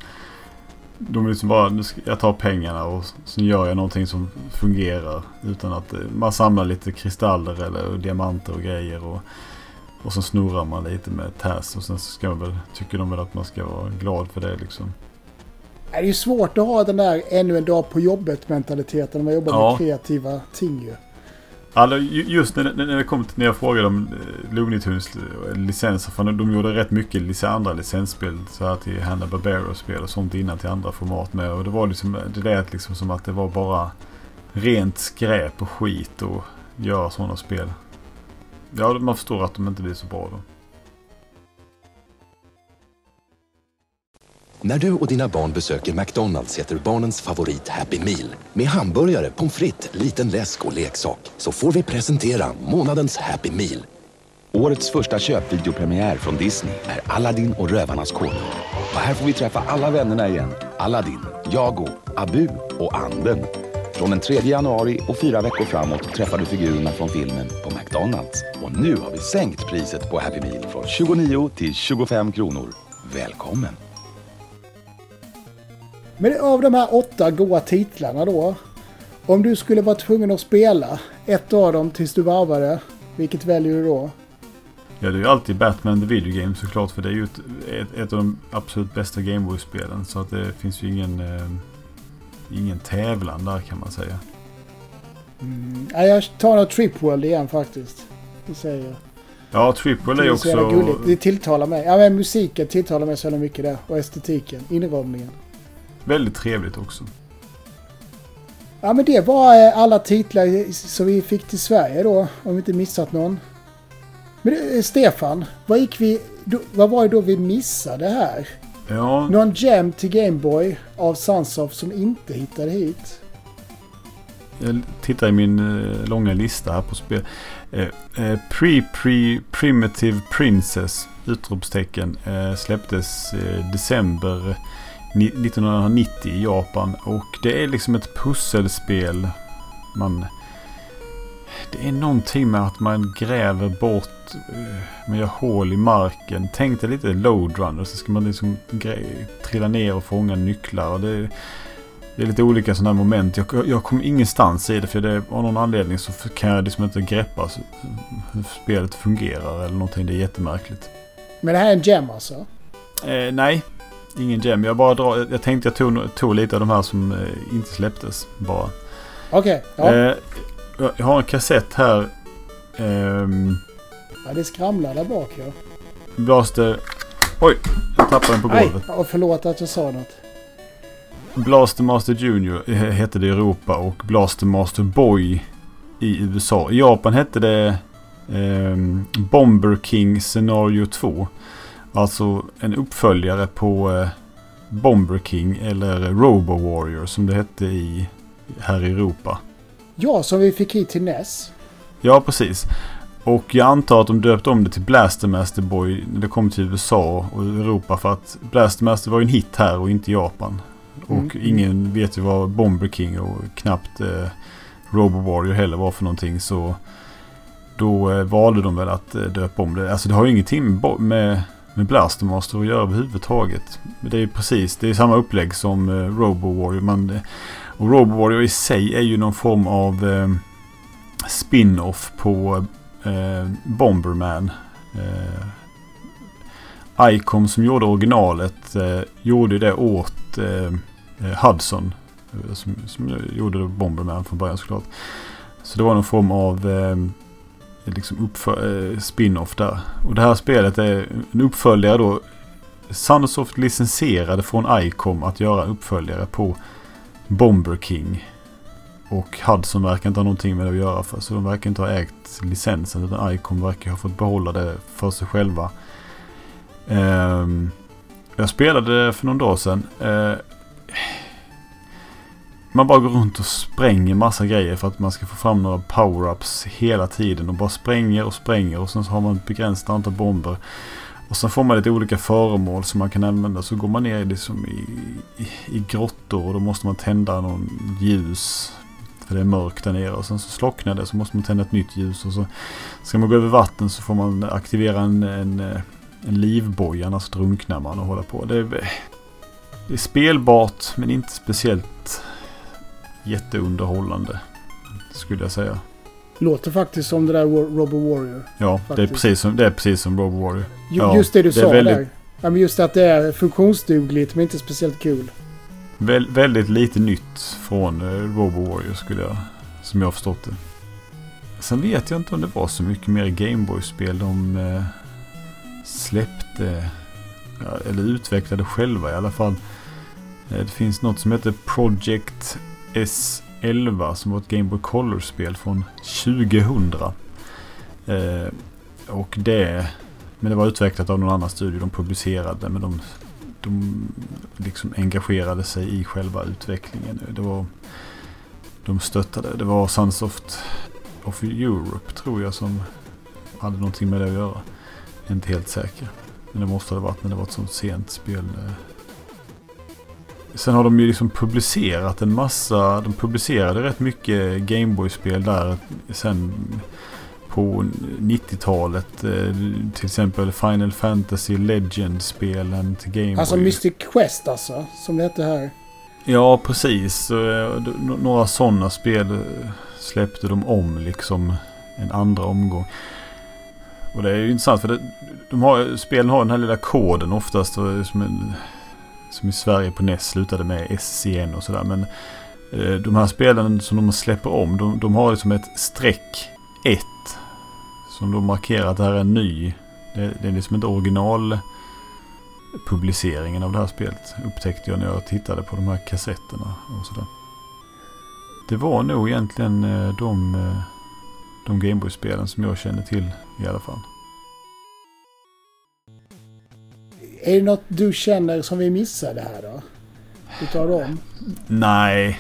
De liksom bara, jag tar pengarna och så gör jag någonting som fungerar. Utan att eh, man samlar lite kristaller eller diamanter och grejer. Och, och så snurrar man lite med TAS. Och sen så ska man väl, tycker de väl att man ska vara glad för det liksom. Det är ju svårt att ha den där ännu en dag på jobbet mentaliteten när man jobbar Ja. med kreativa ting ju. Alltså, just när, när, det kom till, när jag frågade om eh, Looney Tunes eh, licenser. För de gjorde rätt mycket lic- andra licensspel. Så här till Hanna-Barbera-spel och sånt innan till andra format med. Och det var liksom, det lät liksom som att det var bara rent skräp och skit och göra sådana spel. Ja, man förstår att de inte blir så bra då. När du och dina barn besöker McDonalds äter barnens favorit Happy Meal. Med hamburgare, pommes frites, liten läsk och leksak. Så får vi presentera månadens Happy Meal. Årets första köpvideopremiär från Disney är Aladdin och Rövarnas konung. Och här får vi träffa alla vännerna igen. Aladdin, Jago, Abu och Anden. Från den 3 januari och fyra veckor framåt träffar du figurerna från filmen på McDonalds. Och nu har vi sänkt priset på Happy Meal från 29 till 25 kronor. Välkommen! Men av de här åtta goa titlarna då. Om du skulle vara tvungen att spela ett av dem tills du varvade, vilket väljer du då? Ja, det är ju alltid Batman the Video Game såklart. För det är ju ett, ett, ett av de absolut bästa Gameboy-spelen. Så att det finns ju ingen, eh, ingen tävlan där kan man säga. Ja, jag tar nog Trip World igen faktiskt. Det säger jag. Ja, Det är också... gulligt. Det tilltalar mig. Ja, men musiken tilltalar mig så mycket där. Och estetiken. Inramningen. Väldigt trevligt också. Ja, men det var eh, alla titlar som vi fick till Sverige då. Om vi inte missat någon. Men eh, Stefan, vad gick vi... Vad var det då vi missade här? Ja, Någon gem till Gameboy av Sunsoft som inte hittade hit. jag tittar i min eh, långa lista här på spel. Eh, eh, Pre-Pre Primitive Princess utropstecken släpptes december 1990 i Japan. Och det är liksom ett pusselspel. Man... Det är någonting med att man gräver bort, eh, man gör hål i marken. Tänk dig lite loadrunner så ska man liksom trilla ner och fånga nycklar. Och det, det är lite olika sådana här moment. Jag, jag kom ingenstans i det för det, av någon anledning så kan jag liksom inte greppa hur spelet fungerar eller någonting. Det är jättemärkligt. Men det här är en gem alltså? Eh, nej, ingen gem. Jag, bara drar, jag tänkte jag tog, tog lite av de här som eh, inte släpptes bara. Okej, ja. Eh, jag- har en kassett här. Ehm, ja. Det skramlar där bak ja. Blaster... Oj! Jag tappade den på golvet. och förlåt att jag sa något. Blaster Master Junior eh, hette det i Europa och Blaster Master Boy i USA. I Japan hette det ehm, Bomber King Scenario 2. Alltså en uppföljare på eh, Bomber King eller Robo Warrior som det hette i, här i Europa. Ja, som vi fick hit till NES. Ja, precis. Och jag antar att de döpte om det till Blaster Master Boy när det kom till USA och Europa för att Blaster Master var ju en hit här och inte Japan. Och Mm. ingen vet ju vad Bomber King och knappt eh, Robo Warrior heller var för någonting. Så då eh, valde de väl att eh, döpa om det. Alltså det har ju ingenting med, med, med Blastermaster att göra överhuvudtaget. Det är ju precis, det är samma upplägg som eh, Robo Warrior. Man, eh, och Robo Warrior i sig är ju någon form av eh, spin-off på eh, Bomberman. Eh, Icom som gjorde originalet eh, gjorde det åt eh, eh Hudson. Eh, som, som gjorde Bomberman från början såklart. Så det var någon form av eh, Eh, liksom eh, spin-off där. Och det här spelet är en uppföljare då. Sunsoft licensierade från Icom att göra uppföljare på Bomber King. Och Hudson verkar inte ha någonting med det att göra för. Så de verkar inte ha ägt licensen. Utan Icom verkar ha fått behålla det för sig själva. Ehm, jag spelade det för någon dag sedan. Eh, man bara går runt och spränger massa grejer för att man ska få fram några power-ups hela tiden. Och bara spränger och spränger och sen så har man ett begränsat antal bomber. Och sen får man lite olika föremål som man kan använda. Så går man ner liksom i, i, i grottor och då måste man tända någon ljus. För det är mörkt där nere. Och sen så slocknar det så måste man tända ett nytt ljus. Och så ska man gå över vatten så får man aktivera en, en, en livboj. Annars drunknar man och håller på. Det är, det är spelbart men inte speciellt jätteunderhållande. Skulle jag säga. Låter faktiskt som det där Robo Warrior. Ja, det är, precis som, det är precis som Robo Warrior. Ju, Ja, just det du det sa väldigt- där. Ja, men just att det är funktionsdugligt men inte speciellt kul. Väl, väldigt lite nytt från eh, Robo Warrior skulle jag, som jag har förstått det. Sen vet jag inte om det var så mycket mer Gameboy-spel de eh, släppte. Eller utvecklade själva i alla fall. Eh, det finns något som heter Project S11 som var ett Game Boy Color-spel från 2000. Eh, och det... Men det var utvecklat av någon annan studio. De publicerade men de de liksom engagerade sig i själva utvecklingen. Det var, de stöttade. Det var Sunsoft of Europe tror jag som hade någonting med det att göra. Jag är inte helt säker. Men det måste ha varit när det var ett sånt sent spel. Eh, Sen har de ju liksom publicerat en massa. De publicerade rätt mycket Gameboy-spel där sen på 90-talet. eh, Till exempel Final Fantasy Legend-spelen till Gameboy. Alltså Mystic Quest alltså. Som det hette här. Ja, precis. Eh, Några sådana spel eh, släppte de om liksom en andra omgång. Och det är ju intressant för det, de har, spelen har den här lilla koden oftast. Som, en, som i Sverige på NES slutade med SCN och sådär. Men eh, de här spelen som de släpper om, de, de har liksom ett streck 1. Som då markerar att det här är en ny. Det, det är liksom inte original publiceringen av det här spelet upptäckte jag när jag tittade på de här kassetterna och sådär. Det var nog egentligen eh, de, eh, de Gameboy-spelen som jag kände till i alla fall. Är det något du känner som vi missade här då? Utav dem? Nej,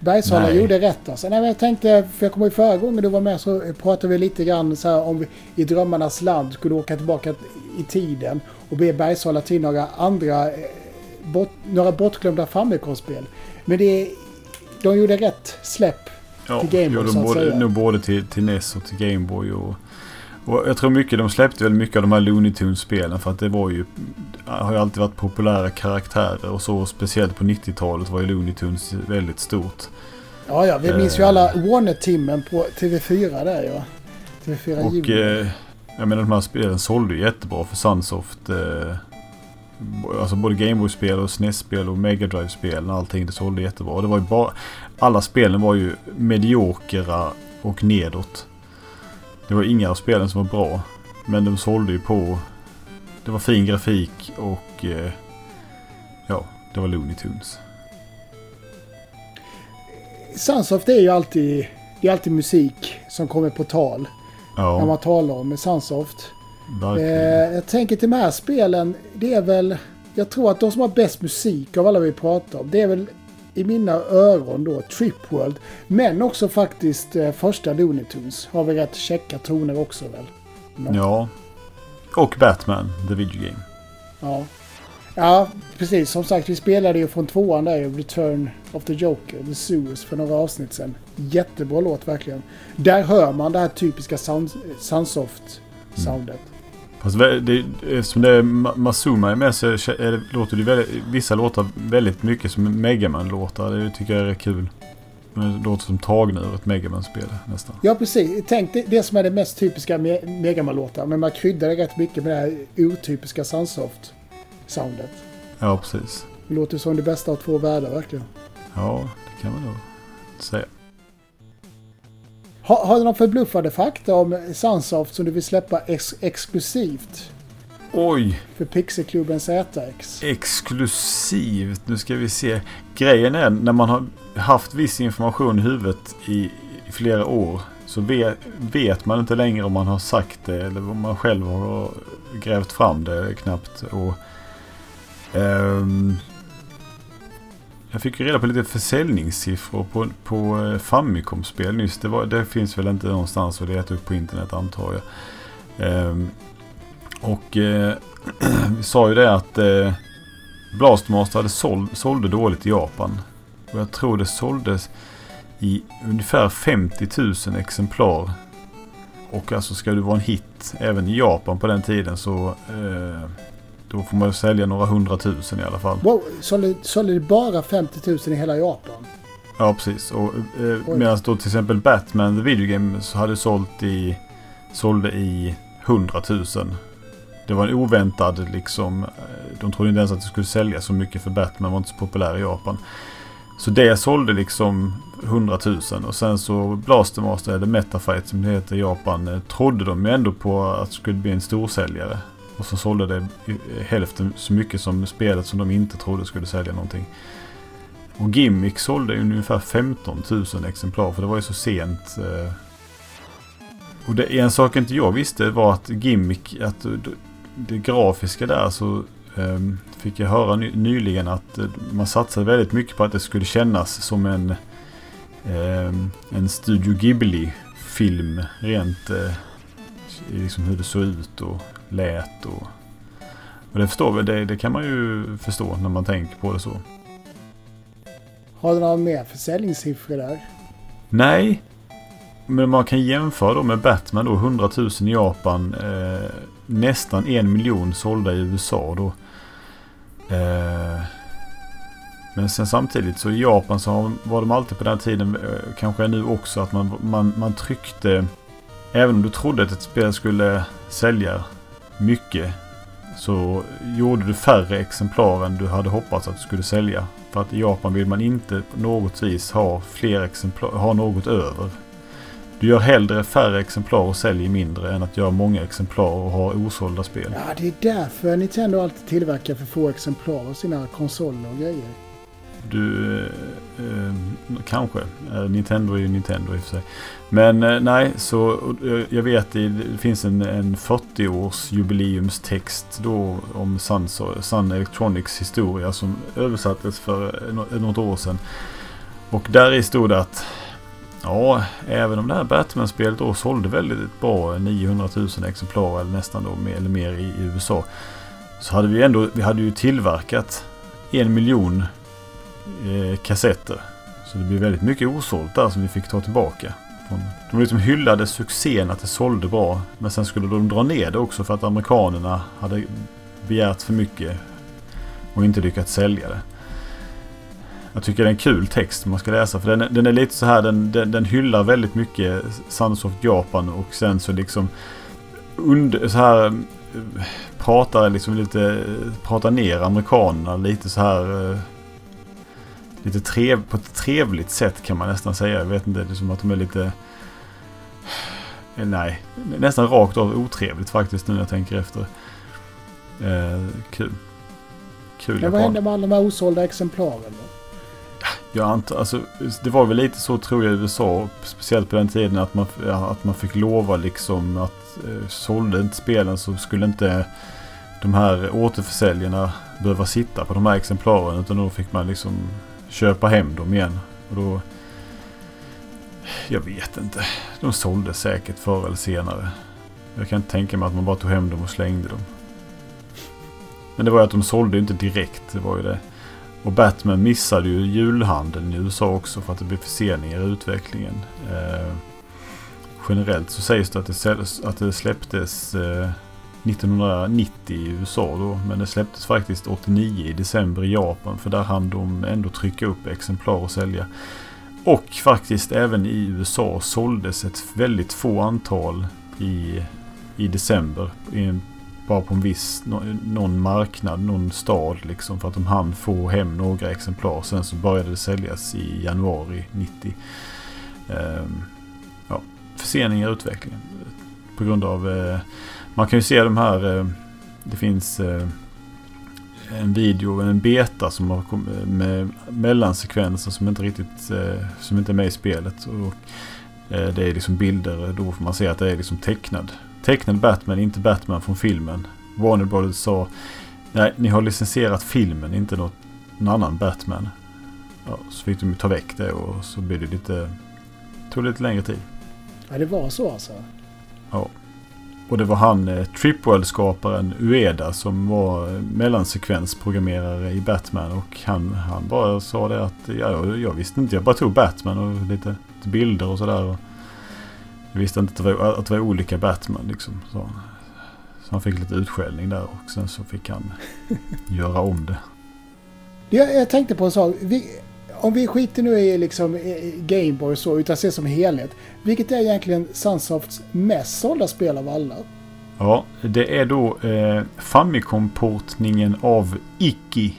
Bergsala Nej. gjorde rätt alltså. Nej, men jag tänkte, för jag kommer ihåg förra gången du var med så pratade vi lite grann så här om vi i drömmarnas land skulle åka tillbaka i tiden och be Bergsala till några andra, eh, bort, några bortglömda Famicom-spel. Men det, de gjorde rätt släpp. Ja, till Game Boy, jo, så att både, säga. nog både till, till NES och till Game Boy. Och, och jag tror mycket, de släppte väl mycket av de här Looney Tunes-spelen för att det var ju, har ju alltid varit populära karaktärer och så speciellt på 90-talet var ju Looney Tunes väldigt stort. Ja, ja, vi minns ju Eh. alla Warner-timmen på TV4 där ja. TV4 Och eh, jag menar de här spelen sålde ju jättebra för Sunsoft. Eh, alltså både Gameboy-spel och SNES-spel och Mega Drive-spel och allting. Det sålde jättebra. Och det var ju bara, alla spelen var ju mediokra och nedåt. Det var inga av spelen som var bra. Men de sålde ju på. Det var fin grafik och eh, ja, det var Looney Tunes. Sunsoft är ju alltid, det är alltid musik som kommer på tal när Ja, man talar om Sunsoft. Eh, jag tänker till de här spelen, det är väl... Jag tror att de som har bäst musik av alla vi pratar om, det är väl i mina öron då Trip World. Men också faktiskt eh, första Looney Tunes. Har väl rätt checka toner också väl? Ja. Och Batman, The Video Game. Ja. Ja, precis. Som sagt, vi spelade ju från tvåan där ju, Return of the Joker, The Suez, för några avsnitt sedan. Jättebra låt verkligen. Där hör man det här typiska Sun- Sunsoft-soundet. Fast det, eftersom det är Ma- Mazuma är med så är det, låter det väldigt, vissa låtar väldigt mycket som Megaman-låtar. Det tycker jag är kul. Men Det låter som tagna ur ett Megaman-spel nästan. Ja, precis. Tänk det, det som är det mest typiska Me- Megaman-låtar. Men man kryddar det rätt mycket med det här urtypiska Sunsoft-soundet. Ja, precis. Det låter som det bästa av två världar verkligen. Ja, det kan man nog säga. Ha, har du någon förbluffande fakta om Sunsoft som du vill släppa ex- exklusivt Oj! för Pixelklubben ZX? Exklusivt. Nu ska vi se. Grejen är när man har haft viss information i huvudet i, i flera år. Så vet, vet man inte längre om man har sagt det eller om man själv har grävt fram det knappt. Och, ehm, jag fick ju reda på lite försäljningssiffror på, på eh, Famicom-spel nyss. Det, var, det finns väl inte någonstans att leta upp på internet antar jag. Ehm, och eh, [CLEARS THROAT] vi sa ju det att eh, Blastmaster hade såld, sålde dåligt i Japan. Och jag tror det såldes i ungefär 50 000 exemplar. Och alltså ska du vara en hit även i Japan på den tiden så eh, då får man sälja några hundratusen i alla fall. Wow, sålde, det bara 50 000 i hela Japan? Ja, precis. Och, eh, medan då till exempel Batman The Video Game så hade sålt i, sålde i 100 000. Det var en oväntad liksom. eh, De trodde inte ens att det skulle sälja så mycket för Batman var inte så populär i Japan. Så det sålde liksom 100 000 och sen så Blastermaster eller Metafight som det heter i Japan eh, trodde de ju ändå på att det skulle bli en storsäljare. Och så sålde det hälften så mycket som spelet som de inte trodde skulle sälja någonting. Och Gimmick sålde ungefär 15 000 exemplar för det var ju så sent. Eh. Och det, en sak inte jag visste var att Gimmick, att det, grafiska där så ehm, fick jag höra nyligen att eh, man satsade väldigt mycket på att det skulle kännas som en, ehm, en Studio Ghibli-film rent eh, liksom hur det såg ut och lät och och det förstår vi, det, det kan man ju förstå när man tänker på det så. Har du några mer försäljningssiffror där? Nej. Men man kan jämföra då med Batman då. 100 000 i Japan. Eh, nästan en miljon sålda i USA då. Eh, men sen samtidigt så i Japan så var de alltid på den tiden, eh, kanske nu också, att man, man, man tryckte. Även om du trodde att ett spel skulle sälja mycket. Så gjorde du färre exemplar än du hade hoppats att du skulle sälja. För att i Japan vill man inte på något vis ha fler exemplar, ha något över. Du gör hellre färre exemplar och säljer mindre än att göra många exemplar och ha osålda spel. Ja, det är därför Nintendo alltid tillverkar för få exemplar av sina konsoler och grejer. Du, eh, eh kanske. Eh, Nintendo är ju Nintendo i och för sig. Men eh, nej, så eh, jag vet det, finns en, en 40-års jubileumstext då om Sun, Sun Electronics historia som översattes för något år sedan. Och där i stod det att ja, även om det här Batman-spelet då sålde väldigt bra, 900 000 exemplar eller nästan då mer, eller mer i, i USA. Så hade vi ändå, vi hade ju tillverkat en miljon eh, kassetter. Så det blev väldigt mycket osålt där som vi fick ta tillbaka. De liksom hyllade succén att det sålde bra. Men sen skulle de dra ner det också för att amerikanerna hade begärt för mycket och inte lyckats sälja det. Jag tycker det är en kul text man ska läsa för den, är- den är lite så här, den, den, den hyllar väldigt mycket Sunsoft Japan och sen så liksom under, så här eh, pratar liksom lite, pratar ner amerikanerna lite så här eh, lite trev, på ett trevligt sätt kan man nästan säga. Jag vet inte, det är som att de är lite eh, nej, nästan rakt av otrevligt faktiskt nu när jag tänker efter. Eh, kul. Kul Men vad hände med alla de här osålda exemplaren då? Jag antar, alltså, det var väl lite så tror jag i USA, speciellt på den tiden att man, att man fick lova liksom att eh, sålde inte spelen så skulle inte de här återförsäljarna behöva sitta på de här exemplaren utan då fick man liksom köpa hem dem igen. Och då, jag vet inte, de såldes säkert förr eller senare. Jag kan inte tänka mig att man bara tog hem dem och slängde dem. Men det var ju att de sålde inte direkt, det var ju det. Och Batman missade ju julhandeln i USA också för att det blev förseningar i utvecklingen. Eh, generellt så sägs det att det, att det släpptes eh, 1990 i USA då. Men det släpptes faktiskt 89 i december i Japan. För där hann de ändå trycka upp exemplar och sälja. Och faktiskt även i USA såldes ett väldigt få antal i, i december. I en, bara på en viss, någon marknad, någon stad liksom. För att de hann få hem några exemplar. Sen så började det säljas i januari 90. Ehm, ja, förseningar i utvecklingen. På grund av, eh, man kan ju se de här, eh, det finns eh, en video, en beta som har med mellansekvenser som inte riktigt, eh, som inte är med i spelet. Och, det är liksom bilder, då får man se att det är liksom tecknad. Tecknad Batman, inte Batman från filmen. Warner Brothers sa, nej ni har licensierat filmen, inte något, någon annan Batman. Ja, så fick de ju ta väck det och så blev det lite, tog lite längre tid. Ja, det var så alltså. Och det var han, eh, Tripworld-skaparen Ueda som var eh, mellansekvensprogrammerare i Batman. Och han, han bara sa det att ja, jag, jag visste inte, jag bara tog Batman och lite bilder och sådär. Jag visste inte att det var, att det var olika Batman liksom. Så, så han fick lite utskällning där och sen så fick han [LAUGHS] göra om det. Jag, jag tänkte på en sak. Vi, om vi skiter nu i liksom Gameboy och så, utan ser som helhet. Vilket är egentligen Sunsofts mest sålda spel av alla? Ja, det är då eh, Famicom-portningen av Iki.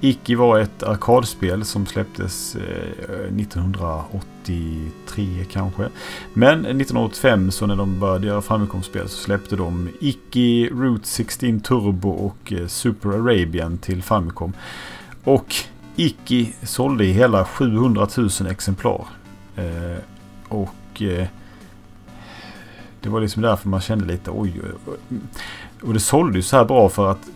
Iki var ett arkadspel som släpptes eh, 1983 kanske. Men 1985 så när de började göra Famicom-spel så släppte de Iki, Route 16 Turbo och eh, Super Arabian till Famicom. Och Iki sålde i hela 700 000 exemplar. Eh, och eh, det var liksom därför man kände lite oj, oj, oj. Och det sålde ju så här bra för att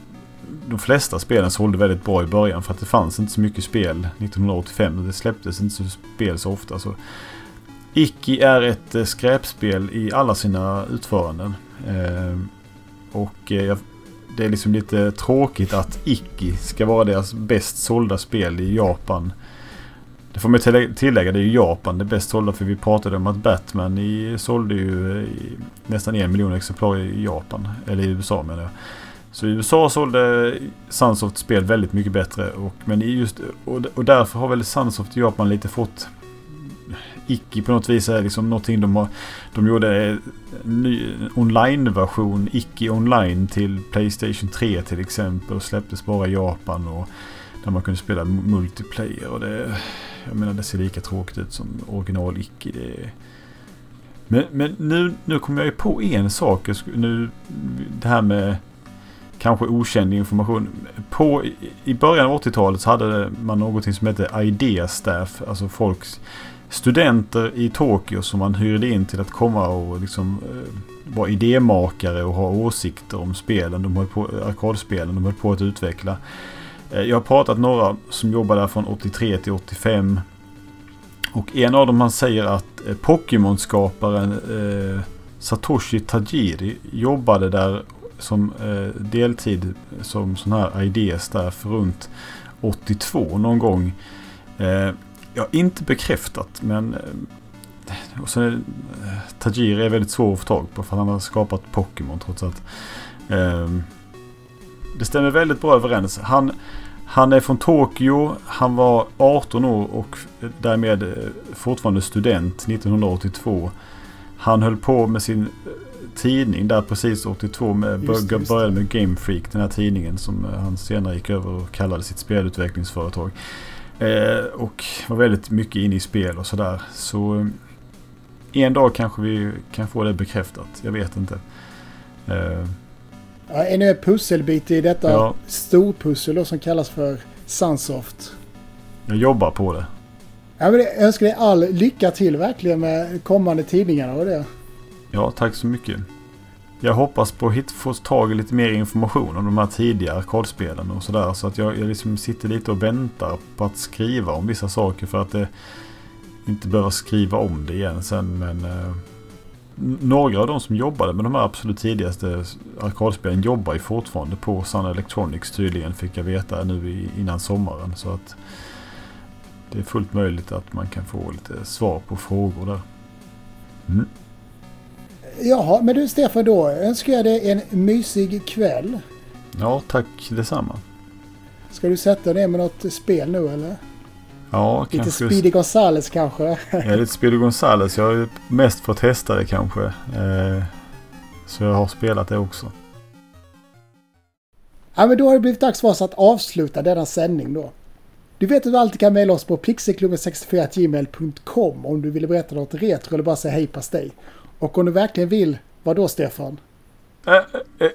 de flesta spelen sålde väldigt bra i början för att det fanns inte så mycket spel 1985 och det släpptes inte så spel så ofta. Så Iki är ett eh, skräpspel i alla sina utföranden. Eh, och eh, jag- det är liksom lite tråkigt att Iki ska vara deras bäst sålda spel i Japan. Det får man tillägga, tillägga, det är ju Japan det bäst sålda för vi pratade om att Batman i, sålde ju i, nästan en miljon exemplar i Japan. Eller i USA menar jag. Så i USA sålde Sunsoft spel väldigt mycket bättre. Och, men just, och, och därför har väl Sunsoft i Japan lite fått Icke på något vis är liksom någonting de har. De gjorde en ny online-version, Icke online till Playstation 3 till exempel. Och släpptes bara i Japan. Och där man kunde spela multiplayer. Och det, jag menar det ser lika tråkigt ut som original Icke. Det, men men nu, nu kommer jag ju på en sak. Nu, det här med kanske okänd information. På, i- början av 80-talet så hade man någonting som hette Idea Staff. Alltså folks studenter i Tokyo som man hyrde in till att komma och liksom eh, vara idémakare och ha åsikter om spelen. De höll på, arkadspelen de höll på att utveckla. Eh, jag har pratat några som jobbar där från 83 till 85. Och en av dem han säger att eh, Pokémon-skaparen eh, Satoshi Tajiri jobbade där som eh, deltid som sån här Aides där för runt 82 någon gång. Eh, Ja, inte bekräftat men... eh, Och sen, eh, Tajiri är väldigt svår att få tag på för han har skapat Pokémon trots att... ehm, det stämmer väldigt bra överens. Han, han är från Tokyo. Han var 18 år och därmed eh, fortfarande student 1982. Han höll på med sin tidning där precis 82. Med, Just just började med Game Freak, den här tidningen som han senare gick över och kallade sitt spelutvecklingsföretag. Eh, och var väldigt mycket inne i spel och sådär. Så eh, en dag kanske vi kan få det bekräftat. Jag vet inte. Eh, Ja, ännu en pusselbit i detta Ja. storpussel som kallas för Sunsoft. jag jobbar på det. Ja, men jag önskar dig all lycka till verkligen med kommande tidningarna och det. Ja, tack så mycket. Jag hoppas på att få tag i lite mer information om de här tidiga arkadspelen och sådär. Så att jag, jag liksom sitter lite och väntar på att skriva om vissa saker för att det inte behöva skriva om det igen sen. Men eh, några av de som jobbade med de här absolut tidigaste arkadspelen jobbar ju fortfarande på Sun Electronics tydligen fick jag veta nu i, innan sommaren. Så att det är fullt möjligt att man kan få lite svar på frågor där. Mm. Jaha, men du Stefan då önskar jag dig en mysig kväll. Ja, tack detsamma. Ska du sätta dig med något spel nu eller? Ja, Lite kanske. Speedy Gonzales kanske? Ja, lite Speedy Gonzales. Jag har ju mest fått testa det kanske. Eh, så jag har spelat det också. Ja, men då har det blivit dags för oss att avsluta denna sändning då. Du vet att du alltid kan mejla oss på pixelklubben64gmail.com om du vill berätta något retro eller bara säga hej pastej. Och om du verkligen vill, vad då Stefan? Eh, eh,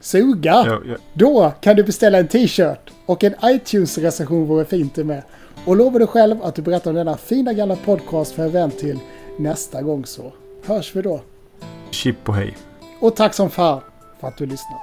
Suga! ja, ja. Då kan du beställa en t-shirt och en iTunes-recension vore fint det med. Och lova dig själv att du berättar om denna fina gamla podcast för en vän till nästa gång så hörs vi då. Chip och hej. Och tack som fan för att du lyssnar.